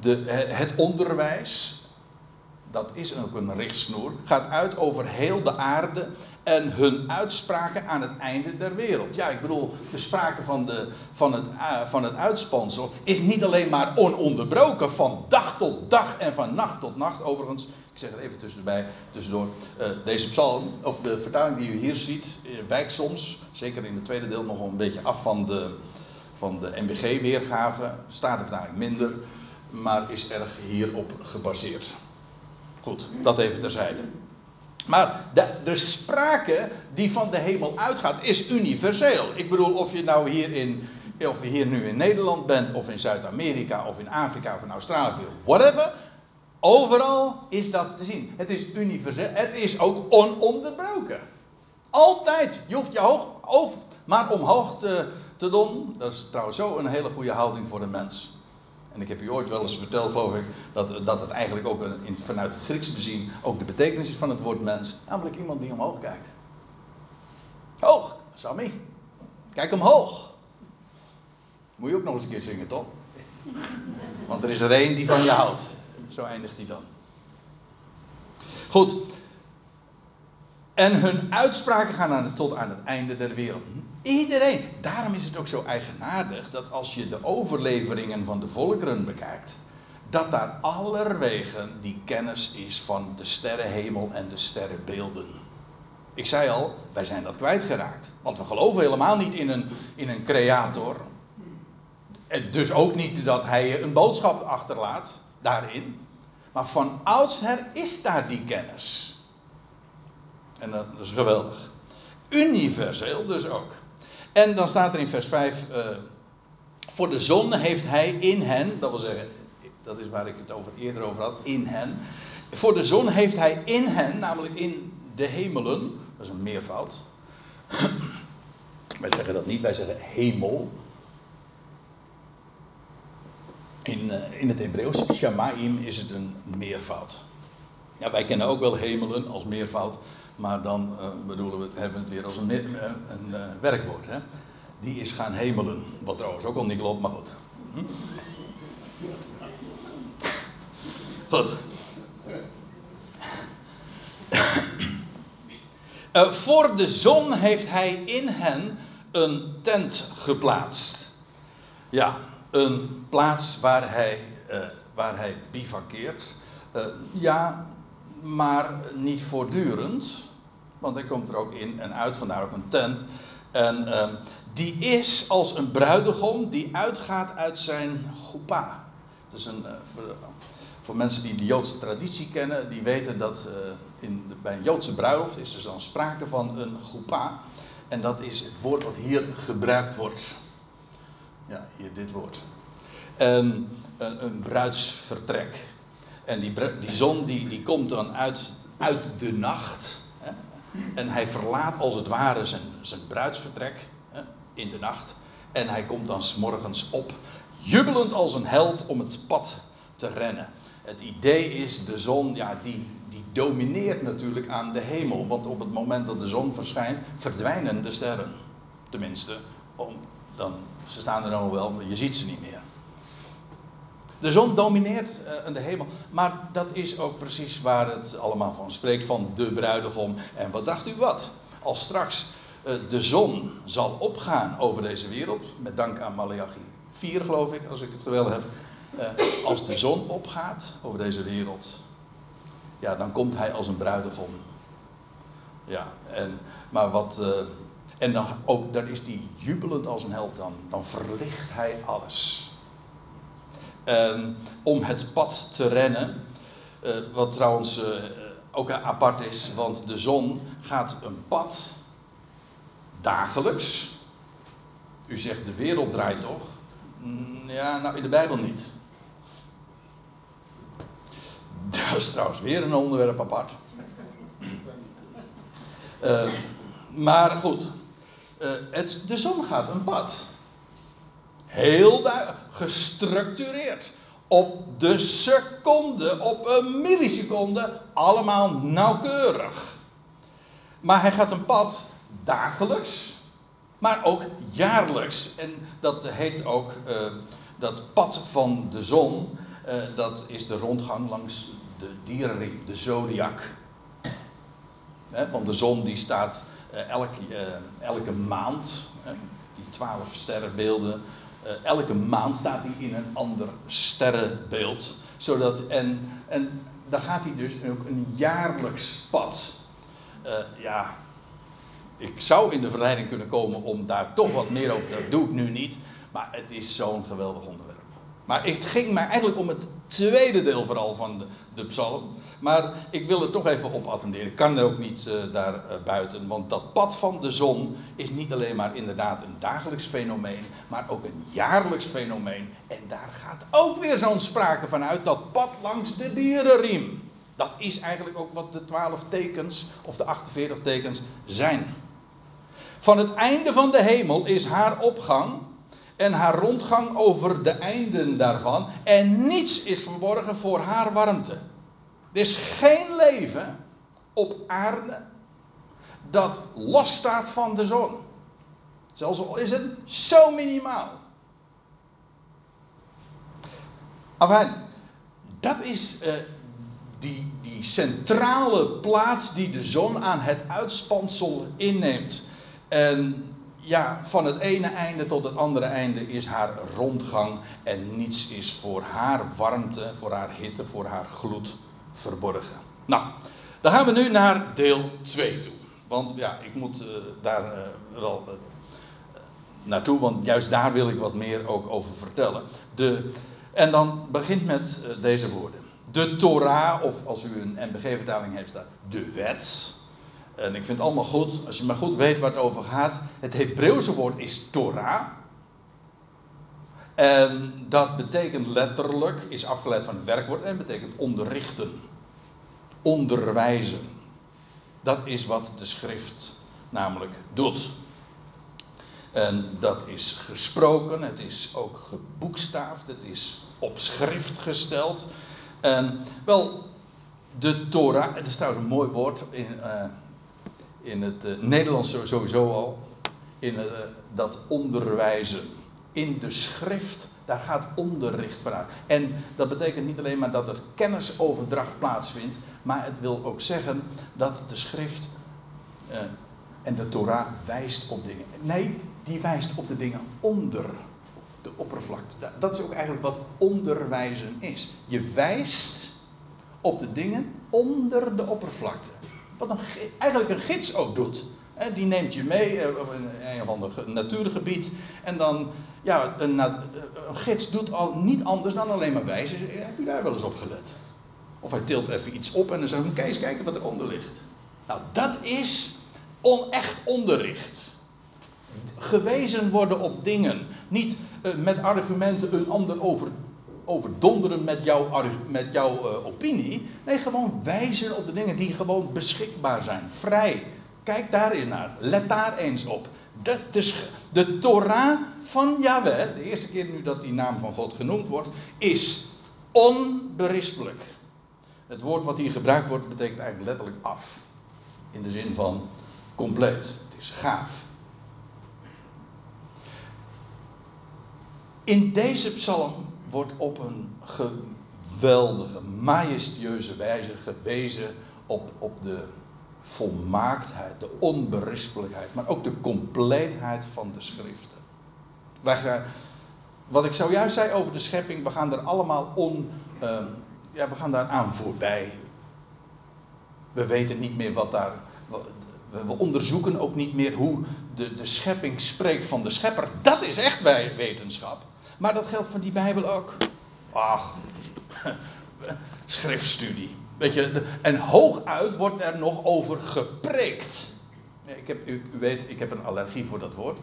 de, het onderwijs, dat is ook een richtsnoer, gaat uit over heel de aarde en hun uitspraken aan het einde der wereld. Ja, ik bedoel, de sprake van, de, van, het, uh, van het uitspansel is niet alleen maar ononderbroken van dag tot dag en van nacht tot nacht. Overigens, ik zeg het even tussendoor. Uh, deze psalm, of de vertaling die u hier ziet, uh, wijkt soms, zeker in het tweede deel, nog een beetje af van de, van de MBG-weergave. Staat de vertaling minder. maar is erg hierop gebaseerd. Goed, dat even terzijde. Maar de, de sprake die van de hemel uitgaat is universeel. Ik bedoel, of je nou hier, in, of je hier nu in Nederland bent, of in Zuid-Amerika, of in Afrika, of in Australië, whatever. Overal is dat te zien. Het is universeel. Het is ook ononderbroken. Altijd. Je hoeft je hoofd maar omhoog te, te doen. Dat is trouwens zo een hele goede houding voor de mens. En ik heb u ooit wel eens verteld, geloof ik, dat, dat het eigenlijk ook een, vanuit het Grieks bezien ook de betekenis is van het woord mens. Namelijk iemand die omhoog kijkt. Hoog, Sammy. Kijk omhoog. Moet je ook nog eens een keer zingen, toch? Want er is er één die van je houdt. Zo eindigt hij dan. Goed. En hun uitspraken gaan aan, tot aan het einde der wereld. Iedereen. Daarom is het ook zo eigenaardig dat als je de overleveringen van de volkeren bekijkt, dat daar allerwegen die kennis is van de sterrenhemel en de sterrenbeelden. Ik zei al, wij zijn dat kwijtgeraakt. Want we geloven helemaal niet in een, in een creator. En dus ook niet dat hij een boodschap achterlaat daarin. Maar van oudsher is daar die kennis. En dat is geweldig. Universeel dus ook. En dan staat er in vers 5: uh, eh, Voor de zon heeft hij in hen, dat wil zeggen, dat is waar ik het over, eerder over had, in hen. Voor de zon heeft hij in hen, namelijk in de hemelen, dat is een meervoud. wij zeggen dat niet, wij zeggen hemel. In, uh, in het Hebreeuws, Shamaim, is het een meervoud. Ja, wij kennen ook wel hemelen als meervoud. Maar dan uh, bedoelen we, hebben we het weer als een, een, een werkwoord. Hè? Die is gaan hemelen. Wat trouwens ook al niet klopt, maar goed. Hm? Goed. Voor de zon heeft hij in hen een tent geplaatst. Ja, een plaats waar hij, waar hij bivakkeert. ja, maar niet voortdurend. Want hij komt er ook in en uit, vandaar ook een tent. En uh, die is als een bruidegom die uitgaat uit zijn goepa. Het is een, uh, voor, voor, mensen die de Joodse traditie kennen, die weten dat uh, in, bij een Joodse bruiloft is er dan sprake van een goepa. En dat is het woord wat hier gebruikt wordt. Ja, hier dit woord. En een, een bruidsvertrek. En die, die zon die, die komt dan uit, uit de nacht. Hè? En hij verlaat als het ware zijn, zijn bruidsvertrek hè? in de nacht. En hij komt dan s'morgens op, jubelend als een held om het pad te rennen. Het idee is, de zon, ja, die, die domineert natuurlijk aan de hemel. Want op het moment dat de zon verschijnt, verdwijnen de sterren. Tenminste, om, dan, ze staan er nog wel, maar je ziet ze niet meer. De zon domineert uh, de hemel. Maar dat is ook precies waar het allemaal van spreekt: van de bruidegom. En wat dacht u wat? Als straks uh, de zon zal opgaan over deze wereld. Met dank aan Malachi 4, geloof ik, als ik het wel heb. Uh, als de zon opgaat over deze wereld. Ja, dan komt hij als een bruidegom. Ja, en, maar wat. En dan, ook, dan is hij jubelend als een held. Dan, dan verlicht hij alles. Ehm, om het pad te rennen. Uh, wat trouwens uh, ook apart is, want de zon gaat een pad dagelijks. U zegt de wereld draait toch? Mm, ja, nou in de Bijbel niet. Dat is trouwens weer een onderwerp apart. Uh, maar goed, het, de zon gaat een pad. Heel gestructureerd. Op de seconde, op een milliseconde, allemaal nauwkeurig. Maar hij gaat een pad dagelijks, maar ook jaarlijks. En dat heet ook uh, dat pad van de zon. Uh, dat is de rondgang langs de dierenriem, de zodiac. want de zon die staat elke, elke maand, die twaalf sterrenbeelden, uh, elke maand staat hij in een ander sterrenbeeld. Zodat, en, en dan gaat hij dus ook een jaarlijks pad. Ja, ik zou in de verleiding kunnen komen om daar toch wat meer over te Dat doe ik nu niet. Maar het is zo'n geweldig onderwerp. Maar het ging mij eigenlijk om het tweede deel vooral van de, de psalm. Maar ik wil er toch even op attenderen. Ik kan er ook niet uh, daar uh, buiten. Want dat pad van de zon is niet alleen maar inderdaad een dagelijks fenomeen. Maar ook een jaarlijks fenomeen. En daar gaat ook weer zo'n sprake van uit. Dat pad langs de dierenriem. Dat is eigenlijk ook wat de twaalf tekens of de 48 tekens zijn. Van het einde van de hemel is haar opgang en haar rondgang over de einden daarvan. En niets is verborgen voor haar warmte. Er is geen leven op aarde dat losstaat van de zon. Zelfs al is het zo minimaal. Enfin, dat is uh, die, die centrale plaats die de zon aan het uitspansel inneemt. En ja, van het ene einde tot het andere einde is haar rondgang en niets is voor haar warmte, voor haar hitte, voor haar gloed verborgen. Nou, dan gaan we nu naar deel 2 toe. Want ja, ik moet uh, daar uh, wel uh, naartoe, want juist daar wil ik wat meer ook over vertellen. De, en dan begint met deze woorden. De Torah, of als u een MBG-vertaling heeft, staat de wet. En ik vind het allemaal goed, als je maar goed weet waar het over gaat. Het Hebreeuwse woord is Torah. En dat betekent letterlijk, is afgeleid van het werkwoord en betekent onderrichten. Onderwijzen. Dat is wat de schrift namelijk doet. En dat is gesproken, het is ook geboekstaafd, het is op schrift gesteld. En wel, de Torah, het is trouwens een mooi woord in, uh, in het uh, Nederlands sowieso al. In uh, dat onderwijzen. In de schrift, daar gaat onderricht vanuit. En dat betekent niet alleen maar dat er kennisoverdracht plaatsvindt. Maar het wil ook zeggen dat de schrift en de Torah wijst op dingen. Nee, die wijst op de dingen onder de oppervlakte. Dat is ook eigenlijk wat onderwijzen is. Je wijst op de dingen onder de oppervlakte. Wat een, eigenlijk een gids ook doet. Die neemt je mee op een, een of ander natuurgebied. En dan, ja, een, een, gids doet al niet anders dan alleen maar wijzen. Heb je daar wel eens op gelet? Of hij tilt even iets op en dan zegt hij: Kees, kijken wat eronder ligt. Nou, dat is onecht onderricht. Gewezen worden op dingen. Niet uh, met argumenten een ander over, overdonderen met, jou, met jouw uh, opinie. Nee, gewoon wijzen op de dingen die gewoon beschikbaar zijn. Vrij. Kijk daar eens naar. Let daar eens op. De, de, de Torah van Yahweh, de eerste keer nu dat die naam van God genoemd wordt, is onberispelijk. Het woord wat hier gebruikt wordt betekent eigenlijk letterlijk af. In de zin van compleet. Het is gaaf. In deze psalm wordt op een geweldige, majestueuze wijze gewezen op, op de volmaaktheid, de onberispelijkheid, maar ook de compleetheid van de schriften. Wij gaan, wat ik zojuist zei over de schepping, we gaan er allemaal on, uh, ja, we gaan daar aan voorbij. We weten niet meer wat daar. We onderzoeken ook niet meer hoe de, de schepping spreekt van de schepper. Dat is echt wetenschap. Maar dat geldt van die Bijbel ook. Ach, schriftstudie. Weet je, en hooguit wordt er nog over gepreekt. Ik heb, u, weet, ik heb een allergie voor dat woord.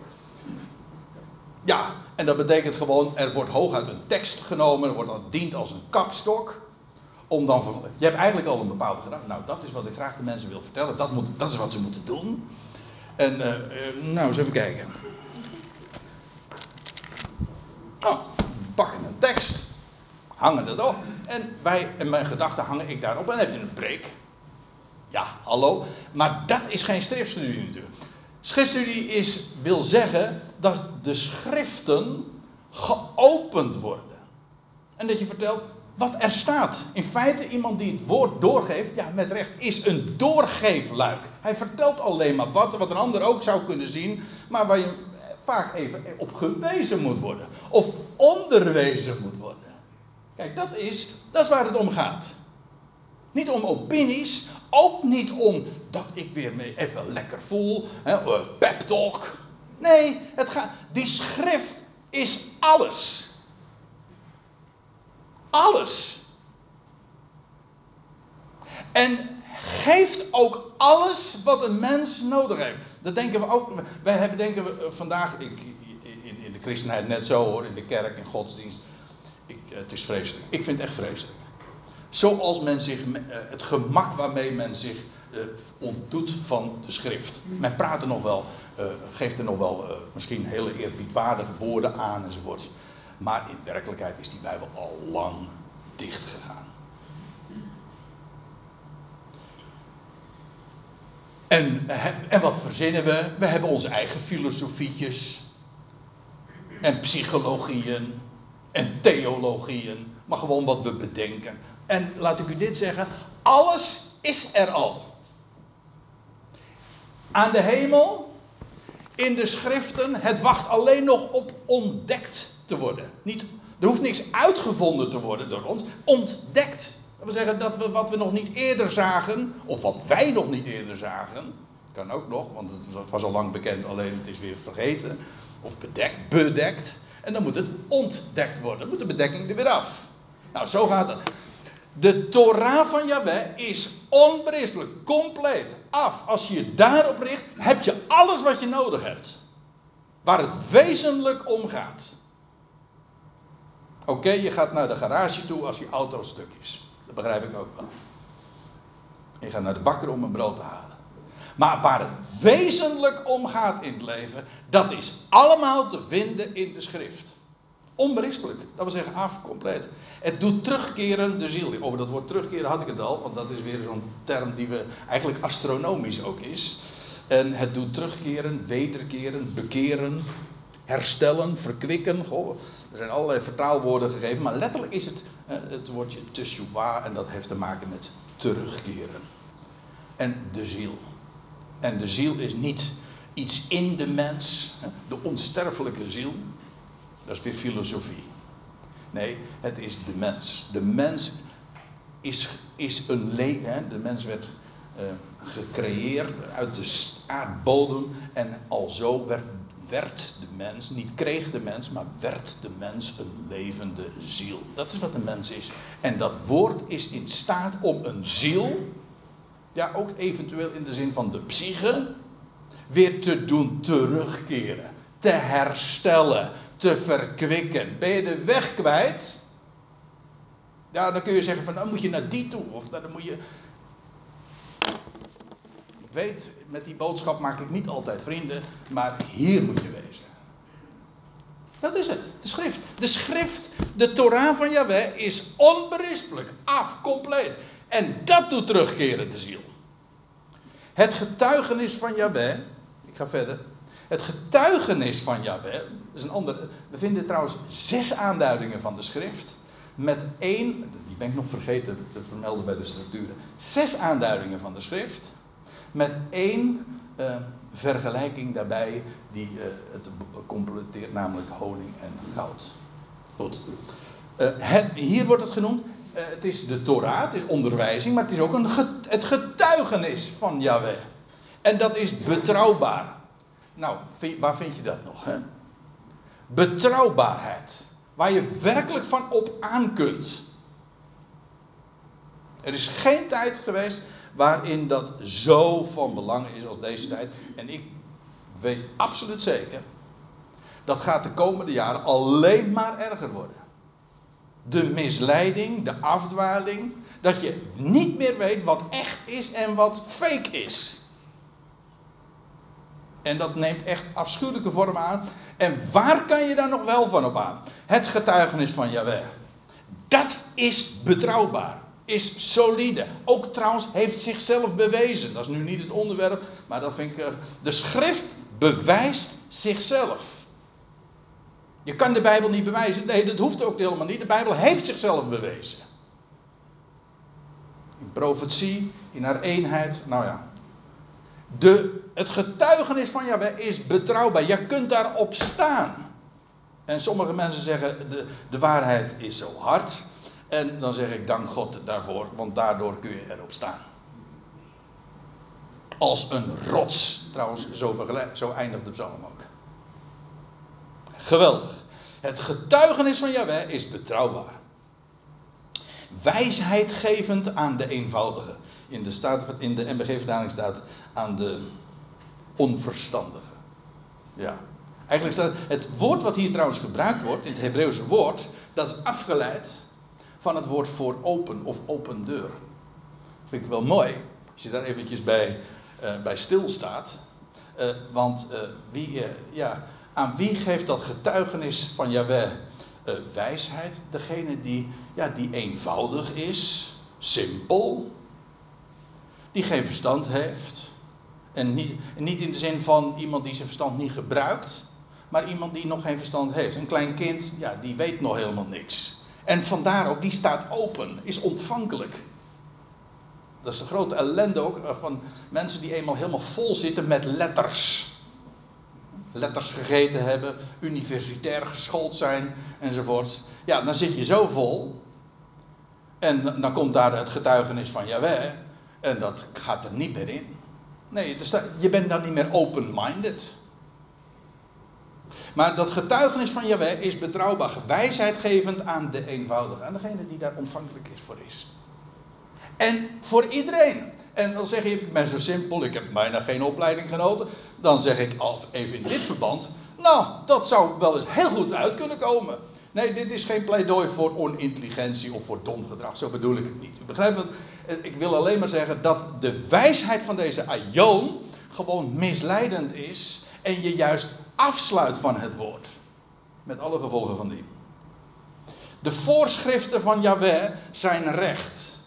Ja, en dat betekent gewoon, er wordt hooguit een tekst genomen, wordt dat dient als een kapstok. Om dan, je hebt eigenlijk al een bepaalde gedachte. Nou, dat is wat ik graag de mensen wil vertellen. Dat, moet, dat is wat ze moeten doen. En, uh, nou, eens even kijken. Oh, pakken een tekst, hangen het op. En wij, in mijn gedachten hangen ik daarop en dan heb je een preek. Ja, hallo. Maar dat is geen schriftstudie natuurlijk. Schriftstudie is, wil zeggen dat de schriften geopend worden. En dat je vertelt wat er staat. In feite, iemand die het woord doorgeeft, ja, met recht, is een doorgeefluik. Hij vertelt alleen maar wat, wat een ander ook zou kunnen zien, maar waar je vaak even op gewezen moet worden. Of onderwezen moet worden. Kijk, dat is, dat is waar het om gaat. Niet om opinies, ook niet om dat ik weer even lekker voel, hè, pep talk. Nee, het gaat, die schrift is alles. alles. En geeft ook alles wat een mens nodig heeft. Dat denken we ook. Wij hebben denken we vandaag in, in, in de christenheid net zo hoor, in de kerk en godsdienst. Ik, het is vreselijk. Ik vind het echt vreselijk. Zoals men zich, eh, het gemak waarmee men zich ontdoet van de schrift. Men praat er nog wel, geeft er nog wel misschien hele eerbiedwaardige woorden aan enzovoort. Maar in werkelijkheid is die Bijbel al lang dicht gegaan. En, en wat verzinnen we? We hebben onze eigen filosofietjes. En psychologieën. En theologieën. Maar gewoon wat we bedenken. En laat ik u dit zeggen: alles is er al. Aan de hemel, in de schriften, het wacht alleen nog op ontdekt te worden. Niet, er hoeft niks uitgevonden te worden door ons, ontdekt. Dat zeggen dat we wat we nog niet eerder zagen, of wat wij nog niet eerder zagen, kan ook nog, want het was al lang bekend, alleen het is weer vergeten, of bedekt, bedekt. En dan moet het ontdekt worden. Dan moet de bedekking er weer af. Nou, zo gaat het. De Torah van Yahweh is onberispelijk, compleet, af. Als je je daarop richt, heb je alles wat je nodig hebt. Waar het wezenlijk om gaat. Oké, je gaat naar de garage toe als je auto stuk is. Begrijp ik ook wel. Je gaat naar de bakker om een brood te halen. Maar waar het wezenlijk om gaat in het leven, dat is allemaal te vinden in de schrift. Onberispelijk. Dat wil zeggen af, compleet. Het doet terugkeren de ziel. Over dat woord terugkeren had ik het al, want dat is weer zo'n term die we eigenlijk astronomisch ook is. En het doet terugkeren, wederkeren, bekeren, herstellen, verkwikken. Goh, er zijn allerlei vertaalwoorden gegeven, maar letterlijk is het eh, het woordje teshuwa en dat heeft te maken met terugkeren. En de ziel. En de ziel is niet iets in de mens, de onsterfelijke ziel. Dat is weer filosofie. Nee, het is de mens. De mens is, is een leven. De mens werd uh, gecreëerd uit de aardbodem. En alzo werd, werd de mens, niet kreeg de mens, maar werd de mens een levende ziel. Dat is wat een mens is. En dat woord is in staat om een ziel, ja ook eventueel in de zin van de psyche, weer te doen terugkeren. Te herstellen te verkwikken. Ben je de weg kwijt? Ja, dan kun je zeggen van dan moet je naar die toe. Of dan moet je. Weet, met die boodschap maak ik niet altijd vrienden, maar hier moet je wezen. Dat is het, de schrift. De schrift, de Torah van Yahweh, is onberispelijk, af, compleet. En dat doet terugkeren de ziel. Het getuigenis van Yahweh, ik ga verder. Het getuigenis van Yahweh, is een andere. We vinden trouwens zes aanduidingen van de schrift. Met één, die ben ik nog vergeten te vermelden bij de structuren. Zes aanduidingen van de schrift. Met één uh, vergelijking daarbij die uh, het completeert, namelijk honing en goud. Goed. Uh, het, hier wordt het genoemd. het is de Torah, het is onderwijzing, maar het is ook een het getuigenis van Yahweh. En dat is betrouwbaar. Nou, waar vind je dat nog? Hè? Betrouwbaarheid. Waar je werkelijk van op aan kunt. Er is geen tijd geweest waarin dat zo van belang is als deze tijd. En ik weet absoluut zeker. Dat gaat de komende jaren alleen maar erger worden. De misleiding, de afdwaling. Dat je niet meer weet wat echt is en wat fake is. En dat neemt echt afschuwelijke vormen aan. En waar kan je daar nog wel van op aan? Het getuigenis van Jahweh. Dat is betrouwbaar. Is solide. Ook trouwens heeft zichzelf bewezen. Dat is nu niet het onderwerp, maar dat vind ik. De schrift bewijst zichzelf. Je kan de Bijbel niet bewijzen. Nee, dat hoeft ook helemaal niet. De Bijbel heeft zichzelf bewezen. In profetie, in haar eenheid. Nou ja, de, het getuigenis van Yahweh is betrouwbaar. Je kunt daarop staan. En sommige mensen zeggen de, de waarheid is zo hard. En dan zeg ik dank God daarvoor, want daardoor kun je erop staan. Als een rots. Trouwens, zo, zo eindigt de psalm ook. Geweldig. Het getuigenis van Yahweh is betrouwbaar. wijsheid gevend aan de eenvoudige. In de, staat, in de MBG-vertaling staat aan de onverstandige. Ja. Eigenlijk staat het woord wat hier trouwens gebruikt wordt, in het Hebreeuwse woord, dat is afgeleid van het woord voor open of open deur. Vind ik wel mooi, als je daar eventjes bij, uh, bij stilstaat. Uh, want uh, wie, ja, aan wie geeft dat getuigenis van Yahweh wijsheid? Degene die, ja, die eenvoudig is, simpel, die geen verstand heeft. En niet, niet in de zin van iemand die zijn verstand niet gebruikt, maar iemand die nog geen verstand heeft. Een klein kind, ja, die weet nog helemaal niks. En vandaar ook, die staat open, is ontvankelijk. Dat is de grote ellende ook eh, van mensen die eenmaal helemaal vol zitten met letters. Letters gegeten hebben, universitair geschoold zijn enzovoorts. Ja, dan zit je zo vol. En dan komt daar het getuigenis van Jawel. En dat gaat er niet meer in. Nee, je bent dan niet meer open-minded. Maar dat getuigenis van Jawel is betrouwbaar, wijsheidgevend aan de eenvoudige, aan degene die daar ontvankelijk is voor is. En voor iedereen. En dan zeg je, ik ben zo simpel, ik heb bijna geen opleiding genoten. Dan zeg ik even in dit verband, nou, dat zou wel eens heel goed uit kunnen komen. Nee, dit is geen pleidooi voor onintelligentie of voor dom gedrag. Zo bedoel ik het niet. U begrijpt wat? Ik wil alleen maar zeggen dat de wijsheid van deze Aion gewoon misleidend is. En je juist afsluit van het woord. Met alle gevolgen van die. De voorschriften van Yahweh zijn recht.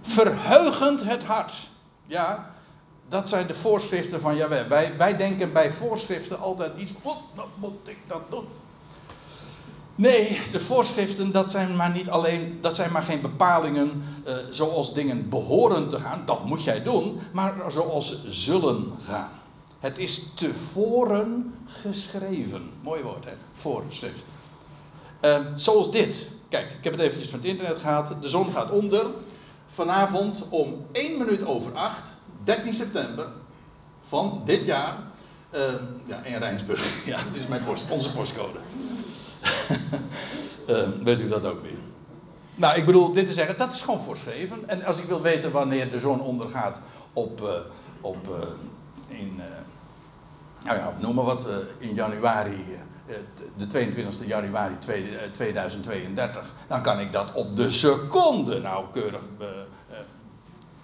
Verheugend het hart. Ja, dat zijn de voorschriften van Yahweh. Wij, wij denken bij voorschriften altijd iets. Oh, dan moet ik dat doen. Nee, de voorschriften dat zijn maar niet alleen, dat zijn maar geen bepalingen uh, zoals dingen behoren te gaan, dat moet jij doen, maar zoals zullen gaan. Het is tevoren geschreven. Mooi woord, hè? Voorschrift. Uh, zoals dit. Kijk, ik heb het eventjes van het internet gehad. De zon gaat onder. Vanavond om 1 minuut over 8, 13 september van dit jaar. Uh, ja, in Rijnsburg. Ja, dit is mijn post, onze postcode. uh, weet u dat ook weer? Nou, ik bedoel, dit te zeggen, dat is gewoon voorschreven. En als ik wil weten wanneer de zon ondergaat op, uh, op uh, in, nou ja, noem maar wat, in januari, de 22 januari 2032, dan kan ik dat op de seconde nauwkeurig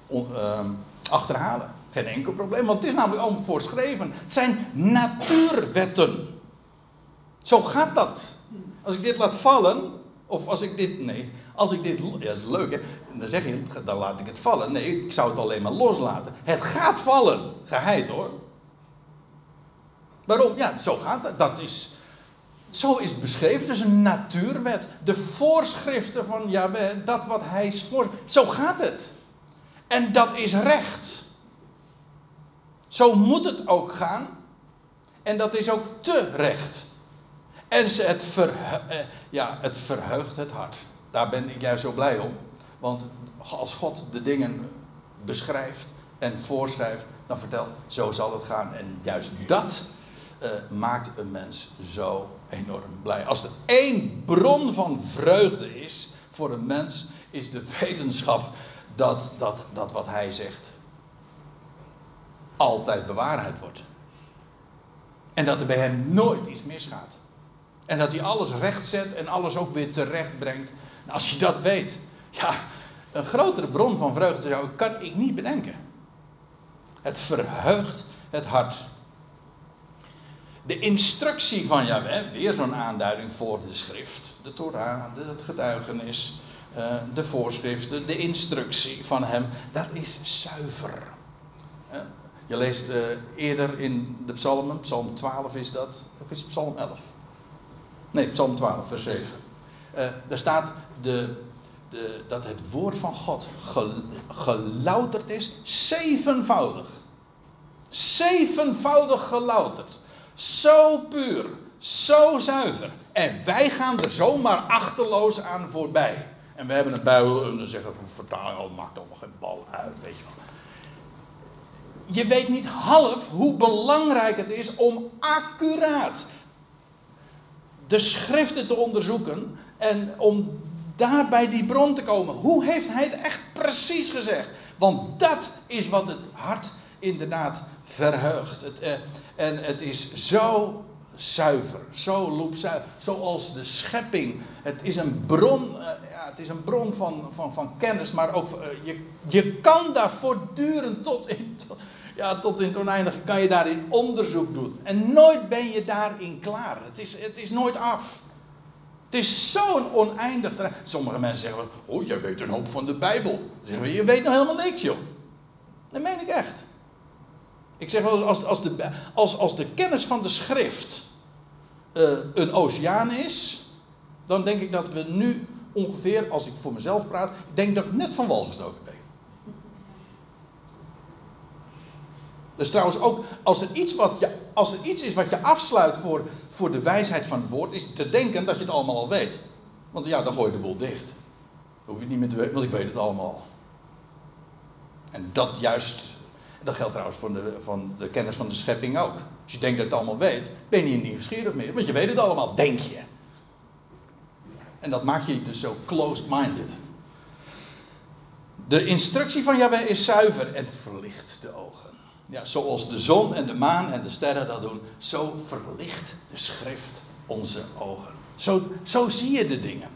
ehm, achterhalen. Geen enkel probleem, want het is namelijk allemaal voorschreven. Het zijn natuurwetten. Zo gaat dat. Als ik dit laat vallen, of als ik dit, nee, als ik dit, ja dat is leuk hè, dan zeg je, dan laat ik het vallen. Nee, ik zou het alleen maar loslaten. Het gaat vallen, geheid hoor. Waarom? Ja, zo gaat het. Dat is, zo is het beschreven. Dus een natuurwet. De voorschriften van Jahweh, dat wat hij voor. Zo gaat het. En dat is recht. Zo moet het ook gaan. En dat is ook terecht. En het, eh, ja, het verheugt het hart. Daar ben ik juist zo blij om. Want als God de dingen beschrijft en voorschrijft, dan vertelt, zo zal het gaan. En juist dat uh, maakt een mens zo enorm blij. Als er één bron van vreugde is voor een mens, is de wetenschap dat, dat, dat wat hij zegt altijd bewaarheid wordt. En dat er bij hem nooit iets misgaat. En dat hij alles recht zet en alles ook weer terecht brengt. als je dat weet, ja, een grotere bron van vreugde zou, kan ik niet bedenken. Het verheugt het hart. De instructie van Yahweh, weer zo'n aanduiding voor de schrift, de Torah, het getuigenis, eh, de voorschriften, de instructie van hem, dat is zuiver. Je leest eh, eerder in de psalmen, psalm 12 is dat, of is het psalm 11? Nee, Psalm 12, vers 7. Uh, daar staat de, de, dat het woord van God gelouterd is, zevenvoudig. Zevenvoudig gelouterd. Zo puur, zo zuiver. En wij gaan er zomaar achterloos aan voorbij. En we hebben een buil en dan zeggen we vertaling, oh, maakt allemaal geen bal uit, weet je wel. Je weet niet half hoe belangrijk het is om accuraat de schriften te onderzoeken en om daar bij die bron te komen. Hoe heeft hij het echt precies gezegd? Want dat is wat het hart inderdaad verheugt. Het, eh, en het is zo zuiver, zo loepzuiver, zoals de schepping. Het is een bron, uh, ja, het is een bron van, van, van kennis, maar ook uh, je, je kan daar voortdurend tot in, ja, tot in het oneindige kan je daarin onderzoek doen. En nooit ben je daarin klaar. Het is, het is nooit af. Het is zo'n oneindig. Sommige mensen zeggen, oh, jij weet een hoop van de Bijbel. Zeggen we, je weet nog helemaal niks, joh. Dat meen ik echt. Ik zeg wel, als, als, de, als, als de kennis van de schrift uh, een oceaan is, dan denk ik dat we nu ongeveer, als ik voor mezelf praat, denk dat ik net van wal gestoken ben. Dus trouwens ook, als er iets, wat als er iets is wat je afsluit voor, voor de wijsheid van het woord, is te denken dat je het allemaal al weet. Want ja, dan gooi je de boel dicht. Dan hoef je niet meer te weten, want ik weet het allemaal. En dat juist, dat geldt trouwens voor de, van de kennis van de schepping ook. Als je denkt dat je het allemaal weet, ben je niet nieuwsgierig meer, want je weet het allemaal, denk je. En dat maakt je dus zo closed-minded. De instructie van Yahweh is zuiver en het verlicht de ogen. Ja, zoals de zon en de maan en de sterren dat doen, zo verlicht de schrift onze ogen. Zo, zo zie je de dingen.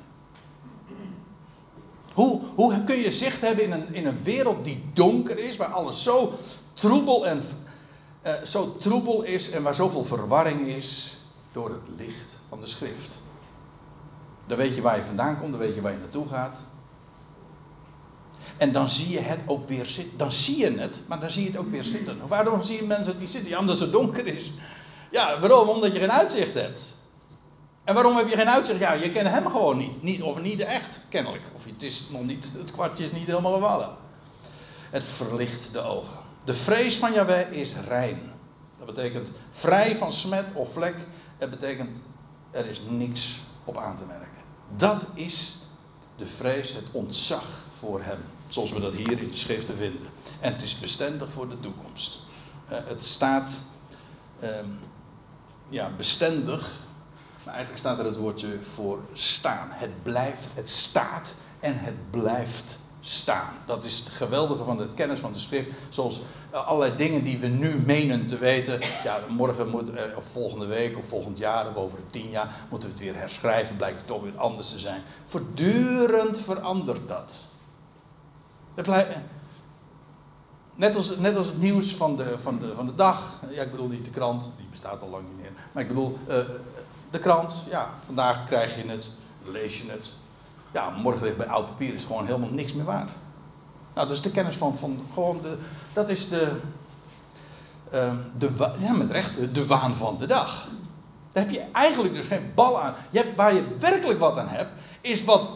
Hoe, hoe kun je zicht hebben in een, in een wereld die donker is, waar alles zo troebel, en, uh, zo troebel is en waar zoveel verwarring is door het licht van de schrift? Dan weet je waar je vandaan komt, dan weet je waar je naartoe gaat. En dan zie je het ook weer zitten. Dan zie je het, maar dan zie je het ook weer zitten. Waarom zien mensen het niet zitten? Ja, omdat het donker is. Ja, waarom? Omdat je geen uitzicht hebt. En waarom heb je geen uitzicht? Ja, je kent hem gewoon niet. niet of niet echt, kennelijk. Of het, is nog niet, het kwartje is niet helemaal gevallen. Het verlicht de ogen. De vrees van Yahweh is rein. Dat betekent vrij van smet of vlek. Het betekent er is niks op aan te merken. Dat is de vrees, het ontzag voor hem. Zoals we dat hier in de schriften vinden. En het is bestendig voor de toekomst. Uh, het staat um, ja, bestendig. Maar eigenlijk staat er het woordje voor staan. Het blijft, het staat en het blijft staan. Dat is het geweldige van de kennis van de schrift. Zoals uh, allerlei dingen die we nu menen te weten. Ja, morgen moet, uh, of volgende week of volgend jaar of over tien jaar moeten we het weer herschrijven. Blijkt het toch weer anders te zijn. Voortdurend verandert dat. Net als, net als het nieuws van de, van, de, van de dag. Ja, ik bedoel niet de krant, die bestaat al lang niet meer. Maar ik bedoel, de krant, ja, vandaag krijg je het, lees je het. Ja, morgen ligt bij oud papier is gewoon helemaal niks meer waard. Nou, dat is de kennis van, van gewoon de, dat is de, uh, de, ja, met recht, de waan van de dag. Daar heb je eigenlijk dus geen bal aan. Je hebt, waar je werkelijk wat aan hebt, is wat,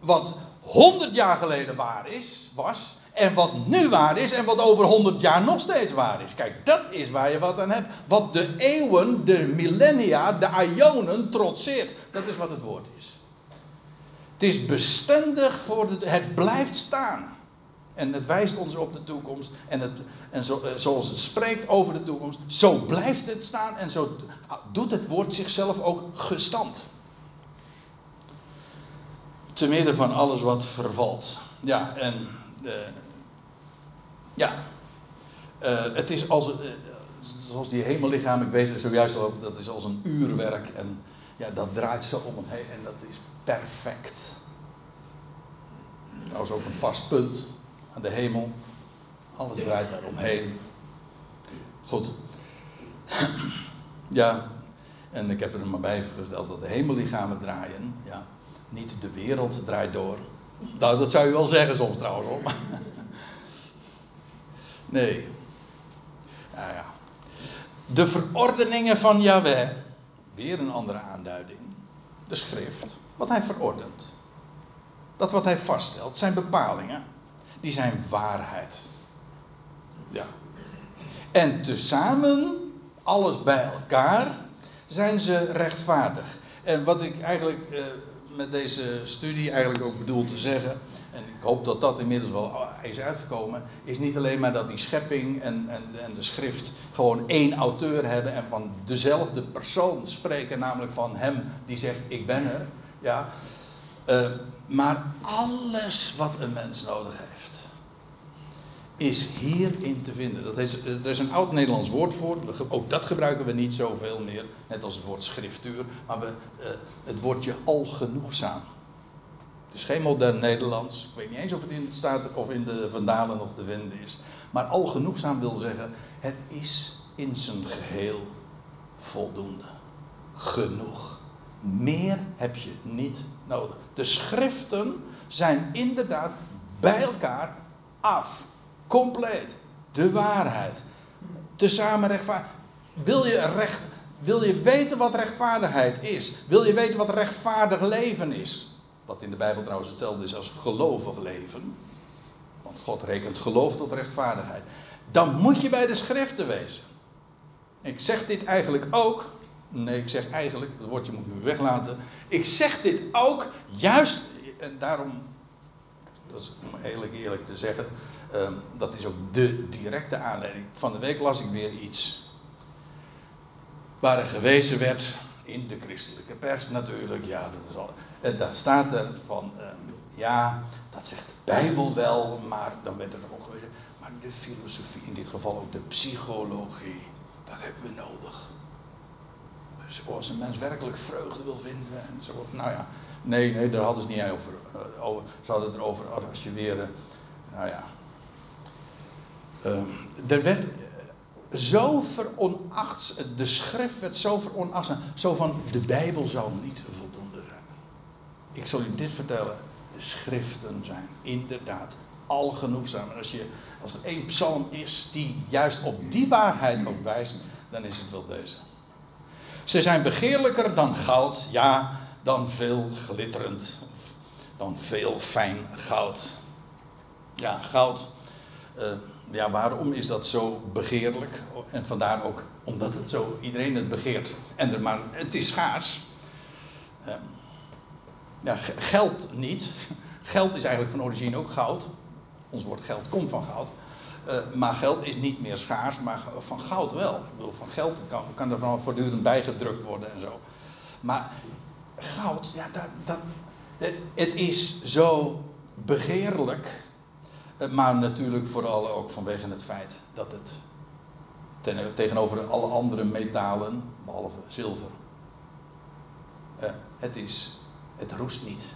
wat 100 jaar geleden waar is, was. En wat nu waar is en wat over 100 jaar nog steeds waar is. Kijk, dat is waar je wat aan hebt. Wat de eeuwen, de millennia, de ionen trotseert. Dat is wat het woord is. Het is bestendig voor het. Het blijft staan. En het wijst ons op de toekomst. En, het, en zo, eh, zoals het spreekt over de toekomst, zo blijft het staan. En zo doet het woord zichzelf ook gestand te midden van alles wat vervalt. Ja, en uh, ja, uh, het is als, uh, zoals die hemellichaam, ik wees er zojuist al dat is als een uurwerk en ja, dat draait zo om heen en dat is perfect. Dat is ook een vast punt aan de hemel. Alles draait daar omheen. Goed. Ja, en ik heb er maar bij dat de hemellichamen draaien. Ja, niet de wereld draait door. Nou, dat zou je wel zeggen soms trouwens hoor. Nee. Ja, ja. De verordeningen van Yahweh. Weer een andere aanduiding. De schrift. Wat hij verordent. Dat wat hij vaststelt. Zijn bepalingen. Die zijn waarheid. Ja. En tezamen, alles bij elkaar, zijn ze rechtvaardig. En wat ik eigenlijk eh, met deze studie eigenlijk ook bedoel te zeggen, en ik hoop dat dat inmiddels wel is uitgekomen, is niet alleen maar dat die schepping en, en, en de schrift gewoon één auteur hebben en van dezelfde persoon spreken, namelijk van hem die zegt ik ben er. Ja, Uh, maar alles wat een mens nodig heeft, is hierin te vinden. Dat is, er is een oud Nederlands woord voor. Ook dat gebruiken we niet zoveel meer. Net als het woord schriftuur. Maar we, uh, het woordje algenoegzaam. Het is geen modern Nederlands. Ik weet niet eens of het in het staat of in de Vandalen nog te vinden is. Maar algenoegzaam wil zeggen: het is in zijn geheel voldoende. Genoeg. Meer heb je niet nodig. De schriften zijn inderdaad bij elkaar af. Compleet. De waarheid. Tezamen rechtvaardig. Wil je, recht, wil je weten wat rechtvaardigheid is? Wil je weten wat rechtvaardig leven is? Wat in de Bijbel trouwens hetzelfde is als gelovig leven. Want God rekent geloof tot rechtvaardigheid. Dan moet je bij de schriften wezen. Ik zeg dit eigenlijk ook. Nee, ik zeg eigenlijk, dat woordje moet ik weglaten. Ik zeg dit ook juist, en daarom, dat is om eerlijk eerlijk te zeggen, um, dat is ook de directe aanleiding. Van de week las ik weer iets. Waar er gewezen werd in de christelijke pers natuurlijk. Ja, dat is al, en daar staat er van, um, ja, dat zegt de Bijbel wel, maar dan werd er ook gewezen. Maar de filosofie, in dit geval ook de psychologie, dat hebben we nodig. Dus als een mens werkelijk vreugde wil vinden en zo. Nou ja, nee, nee, daar hadden ze niet over. Uh, over ze hadden het erover als je weer, nou ja. Uh, er werd zo veronacht, de schrift werd zo veronacht, zo van de Bijbel zou niet voldoende zijn. Ik zal u dit vertellen, de schriften zijn inderdaad al genoegzaam. En als, je, als er één psalm is die juist op die waarheid ook wijst, dan is het wel deze. Ze zijn begeerlijker dan goud, ja, dan veel glitterend, dan veel fijn goud. Ja, goud. Uh, ja, waarom is dat zo begeerlijk? En vandaar ook omdat het zo, iedereen het begeert. En er maar, het is schaars. Uh, ja, geld niet. Geld is eigenlijk van origine ook goud. Ons woord geld komt van goud. Uh, maar geld is niet meer schaars, maar van goud wel. Ik bedoel, van geld kan, kan er van voortdurend bijgedrukt worden en zo. Maar goud, ja, dat, dat, het, het is zo begeerlijk. Uh, maar natuurlijk vooral ook vanwege het feit dat het tegenover alle andere metalen, behalve zilver, uh, het, is, het roest niet.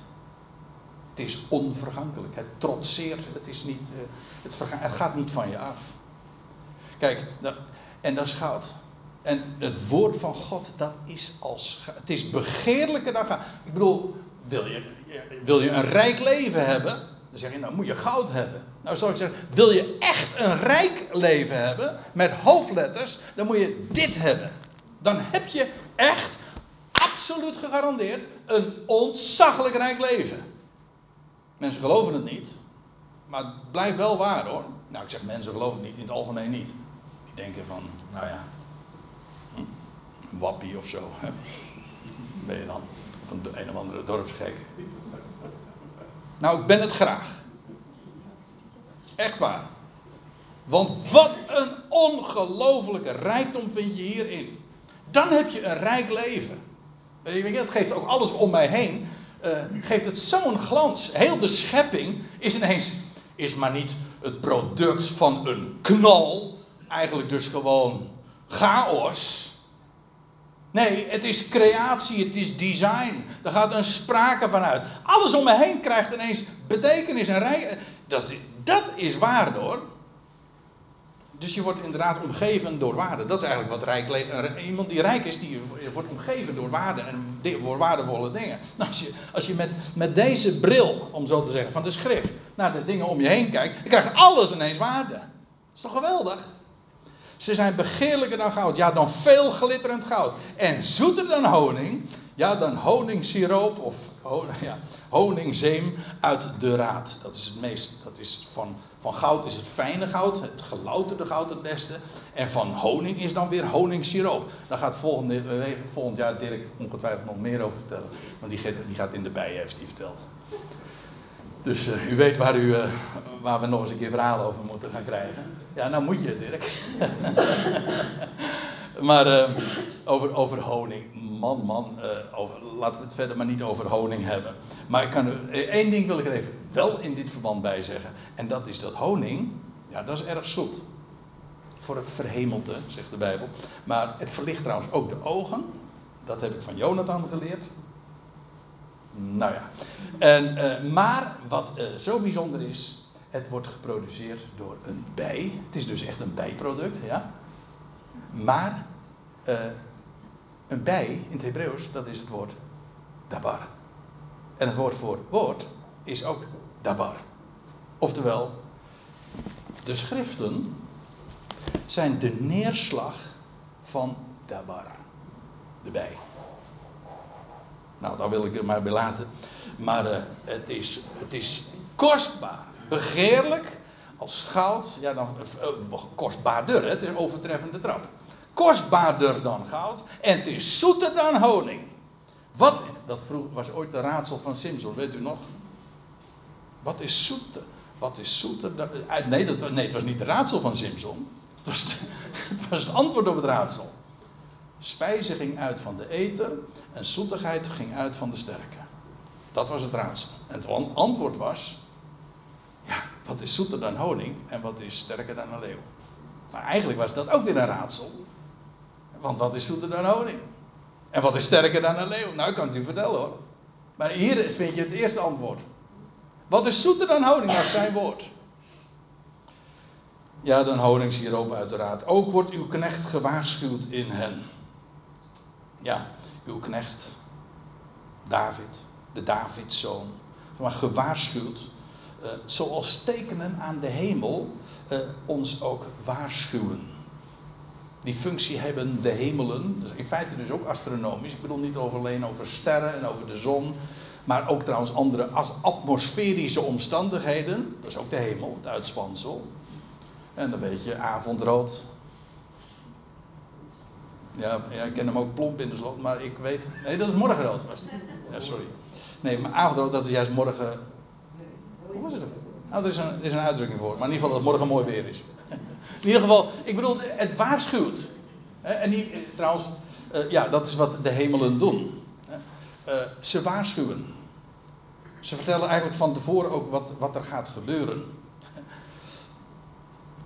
Het is onvergankelijk. Het trotseert. Het, is niet, uh, het, gaat niet van je af. Kijk, en dat is goud. En het woord van God, dat is als. Het is begeerlijker dan goud. Ik bedoel, wil je, wil je een rijk leven hebben? Dan zeg je, nou moet je goud hebben. Nou zou ik zeggen, wil je echt een rijk leven hebben, met hoofdletters, dan moet je dit hebben. Dan heb je echt, absoluut gegarandeerd, een ontzaglijk rijk leven. Mensen geloven het niet. Maar het blijft wel waar hoor. Nou, ik zeg mensen geloven het niet, in het algemeen niet. Die denken van, nou ja, hm, een wappie of zo. Ben je dan? Of een, een of andere dorpsgek. Nou, ik ben het graag. Echt waar. Want wat een ongelofelijke rijkdom vind je hierin. Dan heb je een rijk leven. Het geeft ook alles om mij heen uh, geeft het zo'n glans. Heel de schepping is ineens, is maar niet het product van een knal. Eigenlijk dus gewoon chaos. Nee, het is creatie, het is design. Er gaat een sprake van uit. Alles om me heen krijgt ineens betekenis en rij. Dat, dat is waarde hoor. Dus je wordt inderdaad omgeven door waarde. Dat is eigenlijk wat rijk Iemand die rijk is, die wordt omgeven door waarde en door waardevolle dingen. Nou, als je, als je met, met deze bril, om zo te zeggen, van de schrift naar de dingen om je heen kijkt, dan krijgt alles ineens waarde. Dat is toch geweldig? Ze zijn begeerlijker dan goud. Ja, dan veel glitterend goud. En zoeter dan honing. Ja, dan honingsiroop of ja, honingzeem uit de raad. Dat is het meest. Dat is van, van goud is het fijne goud, het gelouterde goud het beste. En van honing is dan weer honingsiroop. Daar gaat volgende, volgend jaar Dirk ongetwijfeld nog meer over vertellen. Want die, gaat in de bijen, heeft hij verteld. Dus uh, u weet waar, u, uh, waar we nog eens een keer verhalen over moeten gaan krijgen. Ja, nou moet je, Dirk. maar over, over honing man, man, over, laten we het verder maar niet over honing hebben. Maar ik kan er, één ding wil ik er even wel in dit verband bij zeggen. En dat is dat honing, ja, dat is erg zoet. Voor het verhemelte, zegt de Bijbel. Maar het verlicht trouwens ook de ogen. Dat heb ik van Jonathan geleerd. Nou ja. En, uh, maar wat zo bijzonder is, het wordt geproduceerd door een bij. Het is dus echt een bijproduct, ja. Maar een bij in het Hebreeuws, dat is het woord dabar. En het woord voor woord is ook dabar. Oftewel, de schriften zijn de neerslag van dabar, de bij. Nou, daar wil ik het maar bij laten. Maar uh, het, is, het is kostbaar, begeerlijk, als goud. Ja, dan uh, kostbaarder, het is een overtreffende trap. Kostbaarder dan goud en het is zoeter dan honing. Wat, dat vroeg, was ooit de raadsel van Simson, weet u nog? Wat is zoeter? Wat is zoeter dan. Nee, dat, nee, het was niet de raadsel van Simson. Het was, het was het antwoord op het raadsel. Spijze ging uit van de eter en zoetigheid ging uit van de sterke. Dat was het raadsel. En het antwoord was: ja, wat is zoeter dan honing en wat is sterker dan een leeuw? Maar eigenlijk was dat ook weer een raadsel. Want wat is zoeter dan honing? En wat is sterker dan een leeuw? Nou, ik kan het u vertellen hoor. Maar hier vind je het eerste antwoord. Wat is zoeter dan honing? Dat is zijn woord. Ja, dan honingssiroop uiteraard. Ook wordt uw knecht gewaarschuwd in hen. Ja, uw knecht, David, de Davidszoon. Maar gewaarschuwd, uh, zoals tekenen aan de hemel uh, ons ook waarschuwen. Die functie hebben de hemelen, dus in feite dus ook astronomisch. Ik bedoel niet alleen over sterren en over de zon, maar ook trouwens andere atmosferische omstandigheden. Dat is ook de hemel, het uitspansel. En dan weet je, avondrood, ja, ja, ik ken hem ook plomp in de slot, maar ik weet. Nee, dat is morgenrood was het. Ja, sorry. Nee, maar avondrood, dat is juist morgen. Hoe was het? Nou, er is, een, er is een uitdrukking voor, maar in ieder geval dat het morgen mooi weer is. In ieder geval, ik bedoel, het waarschuwt. En niet, trouwens, uh, ja, dat is wat de hemelen doen. Uh, ze waarschuwen. Ze vertellen eigenlijk van tevoren ook wat, wat er gaat gebeuren.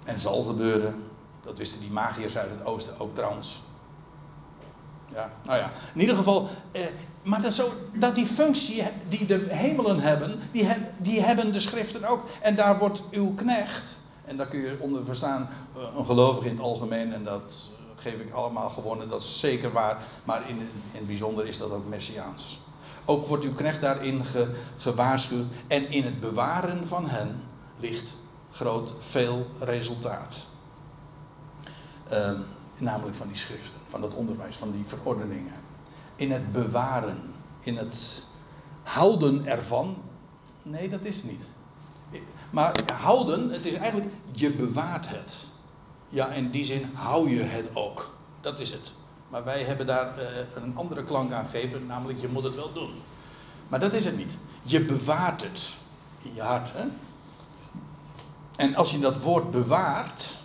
En zal gebeuren. Dat wisten die magiërs uit het oosten ook trouwens. Ja, nou ja, in ieder geval, eh, maar dat, zo, dat die functie die de hemelen hebben, die, die hebben de schriften ook. En daar wordt uw knecht, en daar kun je onder verstaan uh, een gelovige in het algemeen, en dat geef ik allemaal gewonnen, dat is zeker waar, maar in, in het bijzonder is dat ook messiaans. Ook wordt uw knecht daarin ge, gewaarschuwd, en in het bewaren van hen ligt groot veel resultaat. Um, namelijk van die schriften, van dat onderwijs, van die verordeningen. In het bewaren, in het houden ervan. Nee, dat is niet. Maar houden, het is eigenlijk, je bewaart het. Ja, in die zin hou je het ook. Dat is het. Maar wij hebben daar uh, een andere klank aan gegeven, namelijk je moet het wel doen. Maar dat is het niet. Je bewaart het in je hart. Hè? En als je dat woord bewaart,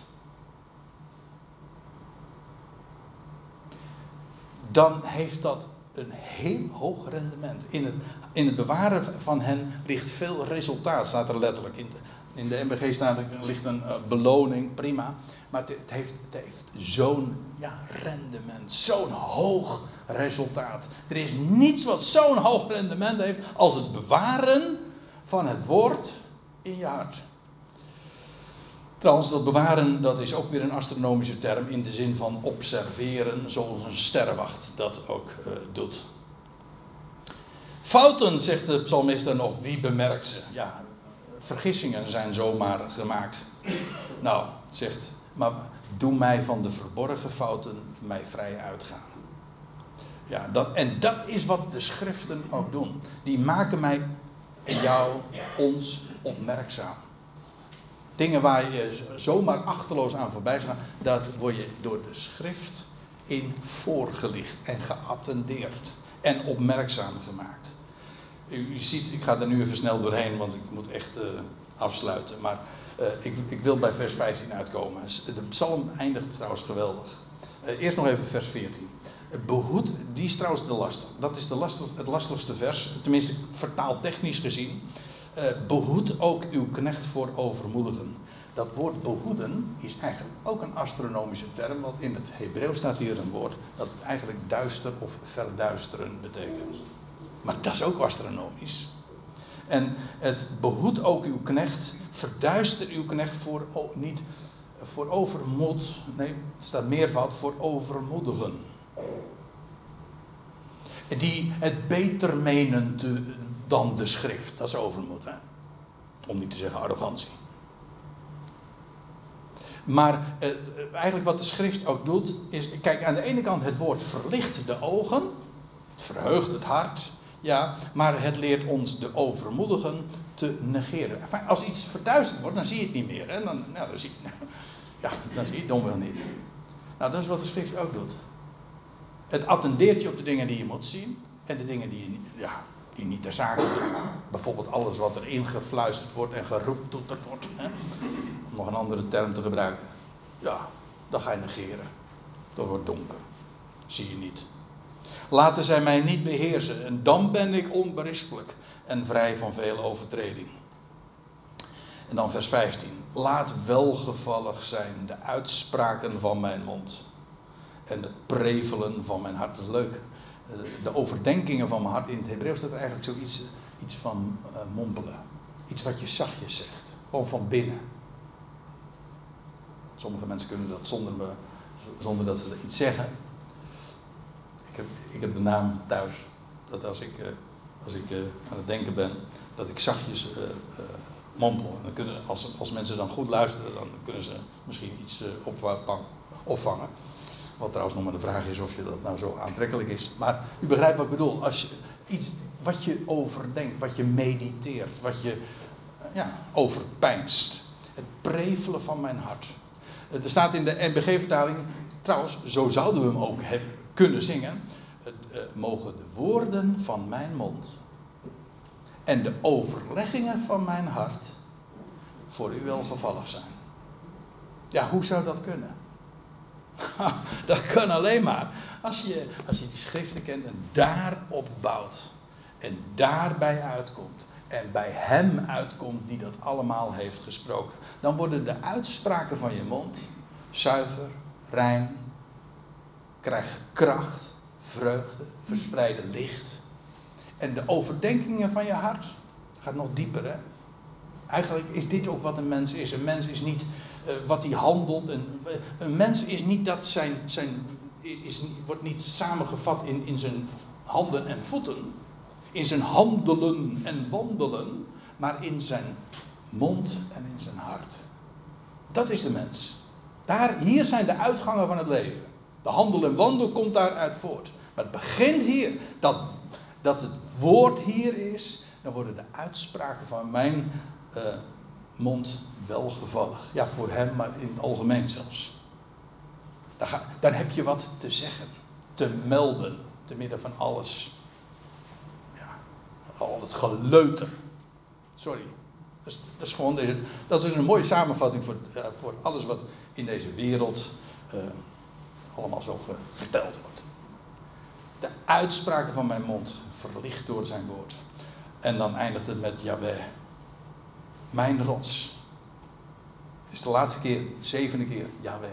dan heeft dat een heel hoog rendement. In het, in het bewaren van hen ligt veel resultaat, staat er letterlijk. In de, in de MBG staat er ligt een uh, beloning, prima. Maar het, het heeft, het heeft zo'n ja, rendement, zo'n hoog resultaat. Er is niets wat zo'n hoog rendement heeft als het bewaren van het woord in je hart. Trouwens, dat bewaren dat is ook weer een astronomische term in de zin van observeren, zoals een sterrenwacht dat ook uh, doet. Fouten, zegt de psalmist dan nog, wie bemerkt ze? Ja, vergissingen zijn zomaar gemaakt. Nou, zegt, maar doe mij van de verborgen fouten mij vrij uitgaan. Ja, dat, en dat is wat de schriften ook doen. Die maken mij en jou, ons opmerkzaam. Dingen waar je zomaar achterloos aan voorbij gaat, dat word je door de schrift in voorgelicht en geattendeerd en opmerkzaam gemaakt. U, ziet, ik ga er nu even snel doorheen, want ik moet echt uh, afsluiten. Maar uh, ik, ik, wil bij vers 15 uitkomen. De psalm eindigt trouwens geweldig. Uh, eerst nog even vers 14. behoed, die is trouwens de laster. Dat is de laster, het lastigste vers, tenminste vertaaltechnisch gezien. Uh, behoed ook uw knecht voor overmoedigen. Dat woord behoeden is eigenlijk ook een astronomische term, want in het Hebreeuws staat hier een woord dat eigenlijk duister of verduisteren betekent. Maar dat is ook astronomisch. En het behoedt ook uw knecht, verduister uw knecht voor, niet voor overmoed, nee, het staat meervoud, voor overmoedigen. Die het beter menen te, dan de schrift, dat is overmoed. Hè? Om niet te zeggen arrogantie. Maar eh, eigenlijk wat de schrift ook doet, is, kijk, aan de ene kant het woord verlicht de ogen, het verheugt het hart, ja, maar het leert ons de overmoedigen te negeren. Als iets verduisterd wordt, dan zie je het niet meer. Hè? Dan, nou, dan, zie, ja, dan zie je het domwel niet. Nou, dat is wat de schrift ook doet. Het attendeert je op de dingen die je moet zien en de dingen die je, ja, die niet ter zake. Bijvoorbeeld alles wat er ingefluisterd wordt en geroeptoeterd wordt. Hè? Om nog een andere term te gebruiken. Ja, dan ga je negeren. Dat wordt donker. Zie je niet. Laten zij mij niet beheersen en dan ben ik onberispelijk en vrij van veel overtreding. En dan vers 15. Laat welgevallig zijn de uitspraken van mijn mond en het prevelen van mijn hart. Dat is leuk. Eh, de overdenkingen van mijn hart. In het Hebreeuws staat eigenlijk zoiets iets van uh, mompelen. Iets wat je zachtjes zegt. Gewoon van binnen. Sommige mensen kunnen dat zonder, me, zonder dat ze iets zeggen. Ik heb, ik heb de naam thuis. Dat als ik, uh, als ik uh, aan het denken ben, dat ik zachtjes mompel. En dan kunnen, als, als mensen dan goed luisteren, dan kunnen ze misschien iets opvangen. Wat trouwens nog maar de vraag is of je dat nou zo aantrekkelijk is. Maar u begrijpt wat ik bedoel. Als iets wat je overdenkt, wat je mediteert, wat je ja, overpijnst. Het prevelen van mijn hart. Er staat in de NBG-vertaling, trouwens, zo zouden we hem ook hebben, kunnen zingen. Uh, mogen de woorden van mijn mond en de overleggingen van mijn hart voor u welgevallig zijn. Ja, hoe zou dat kunnen? dat kan alleen maar als je, als je die schriften kent en daarop bouwt. En daarbij uitkomt. En bij hem uitkomt die dat allemaal heeft gesproken. Dan worden de uitspraken van je mond zuiver, rein, krijgen kracht, vreugde, verspreiden licht. En de overdenkingen van je hart gaat nog dieper. Hè? Eigenlijk is dit ook wat een mens is. Een mens is niet wat hij handelt. En, uh, een mens is niet dat zijn. zijn is, wordt niet samengevat in, in zijn handen en voeten. In zijn handelen en wandelen. Maar in zijn mond en in zijn hart. Dat is de mens. Daar, hier zijn de uitgangen van het leven. De handel en wandel komt daaruit voort. Maar het begint hier. Dat, dat het woord hier is. Dan worden de uitspraken van mijn uh, mond welgevallig. Ja, voor hem, maar in het algemeen zelfs. Daar, heb je wat te zeggen, te melden, te midden van alles. Ja, al het geleuter. Sorry. Dat is, dat is gewoon dat is een mooie samenvatting voor, uh, voor alles wat in deze wereld uh, allemaal zo verteld wordt. De uitspraken van mijn mond, verlicht door zijn woord. En dan eindigt het met Yahweh. Mijn rots. Het is de laatste keer, zevende keer, Yahweh.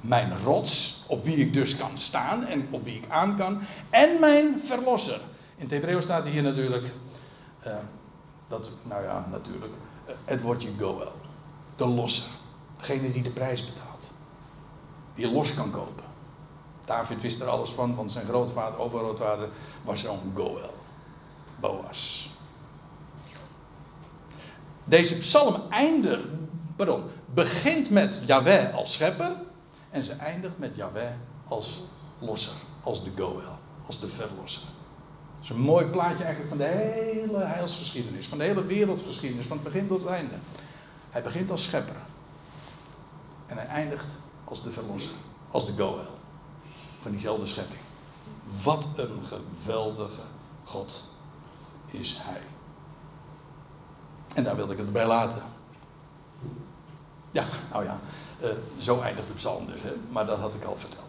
Mijn rots, op wie ik dus kan staan en op wie ik aan kan. En mijn verlosser. In het Hebreeuws staat hier natuurlijk, uh, dat, nou ja, natuurlijk, uh, het woordje Goel. De losser. Degene die de prijs betaalt. Die los kan kopen. David wist er alles van, want zijn grootvader, overgrootvader, was zo'n Goel. Boas. Deze psalm eindigt, pardon, begint met Yahweh als schepper en ze eindigt met Yahweh als losser, als de Goel, als de verlosser. Dat is een mooi plaatje eigenlijk van de hele heilsgeschiedenis, van de hele wereldgeschiedenis, van het begin tot het einde. Hij begint als schepper en hij eindigt als de verlosser, als de Goel van diezelfde schepping. Wat een geweldige God is Hij. En daar wilde ik het bij laten. Ja, nou ja, uh, zo eindigt de psalm dus, hè? maar dat had ik al verteld.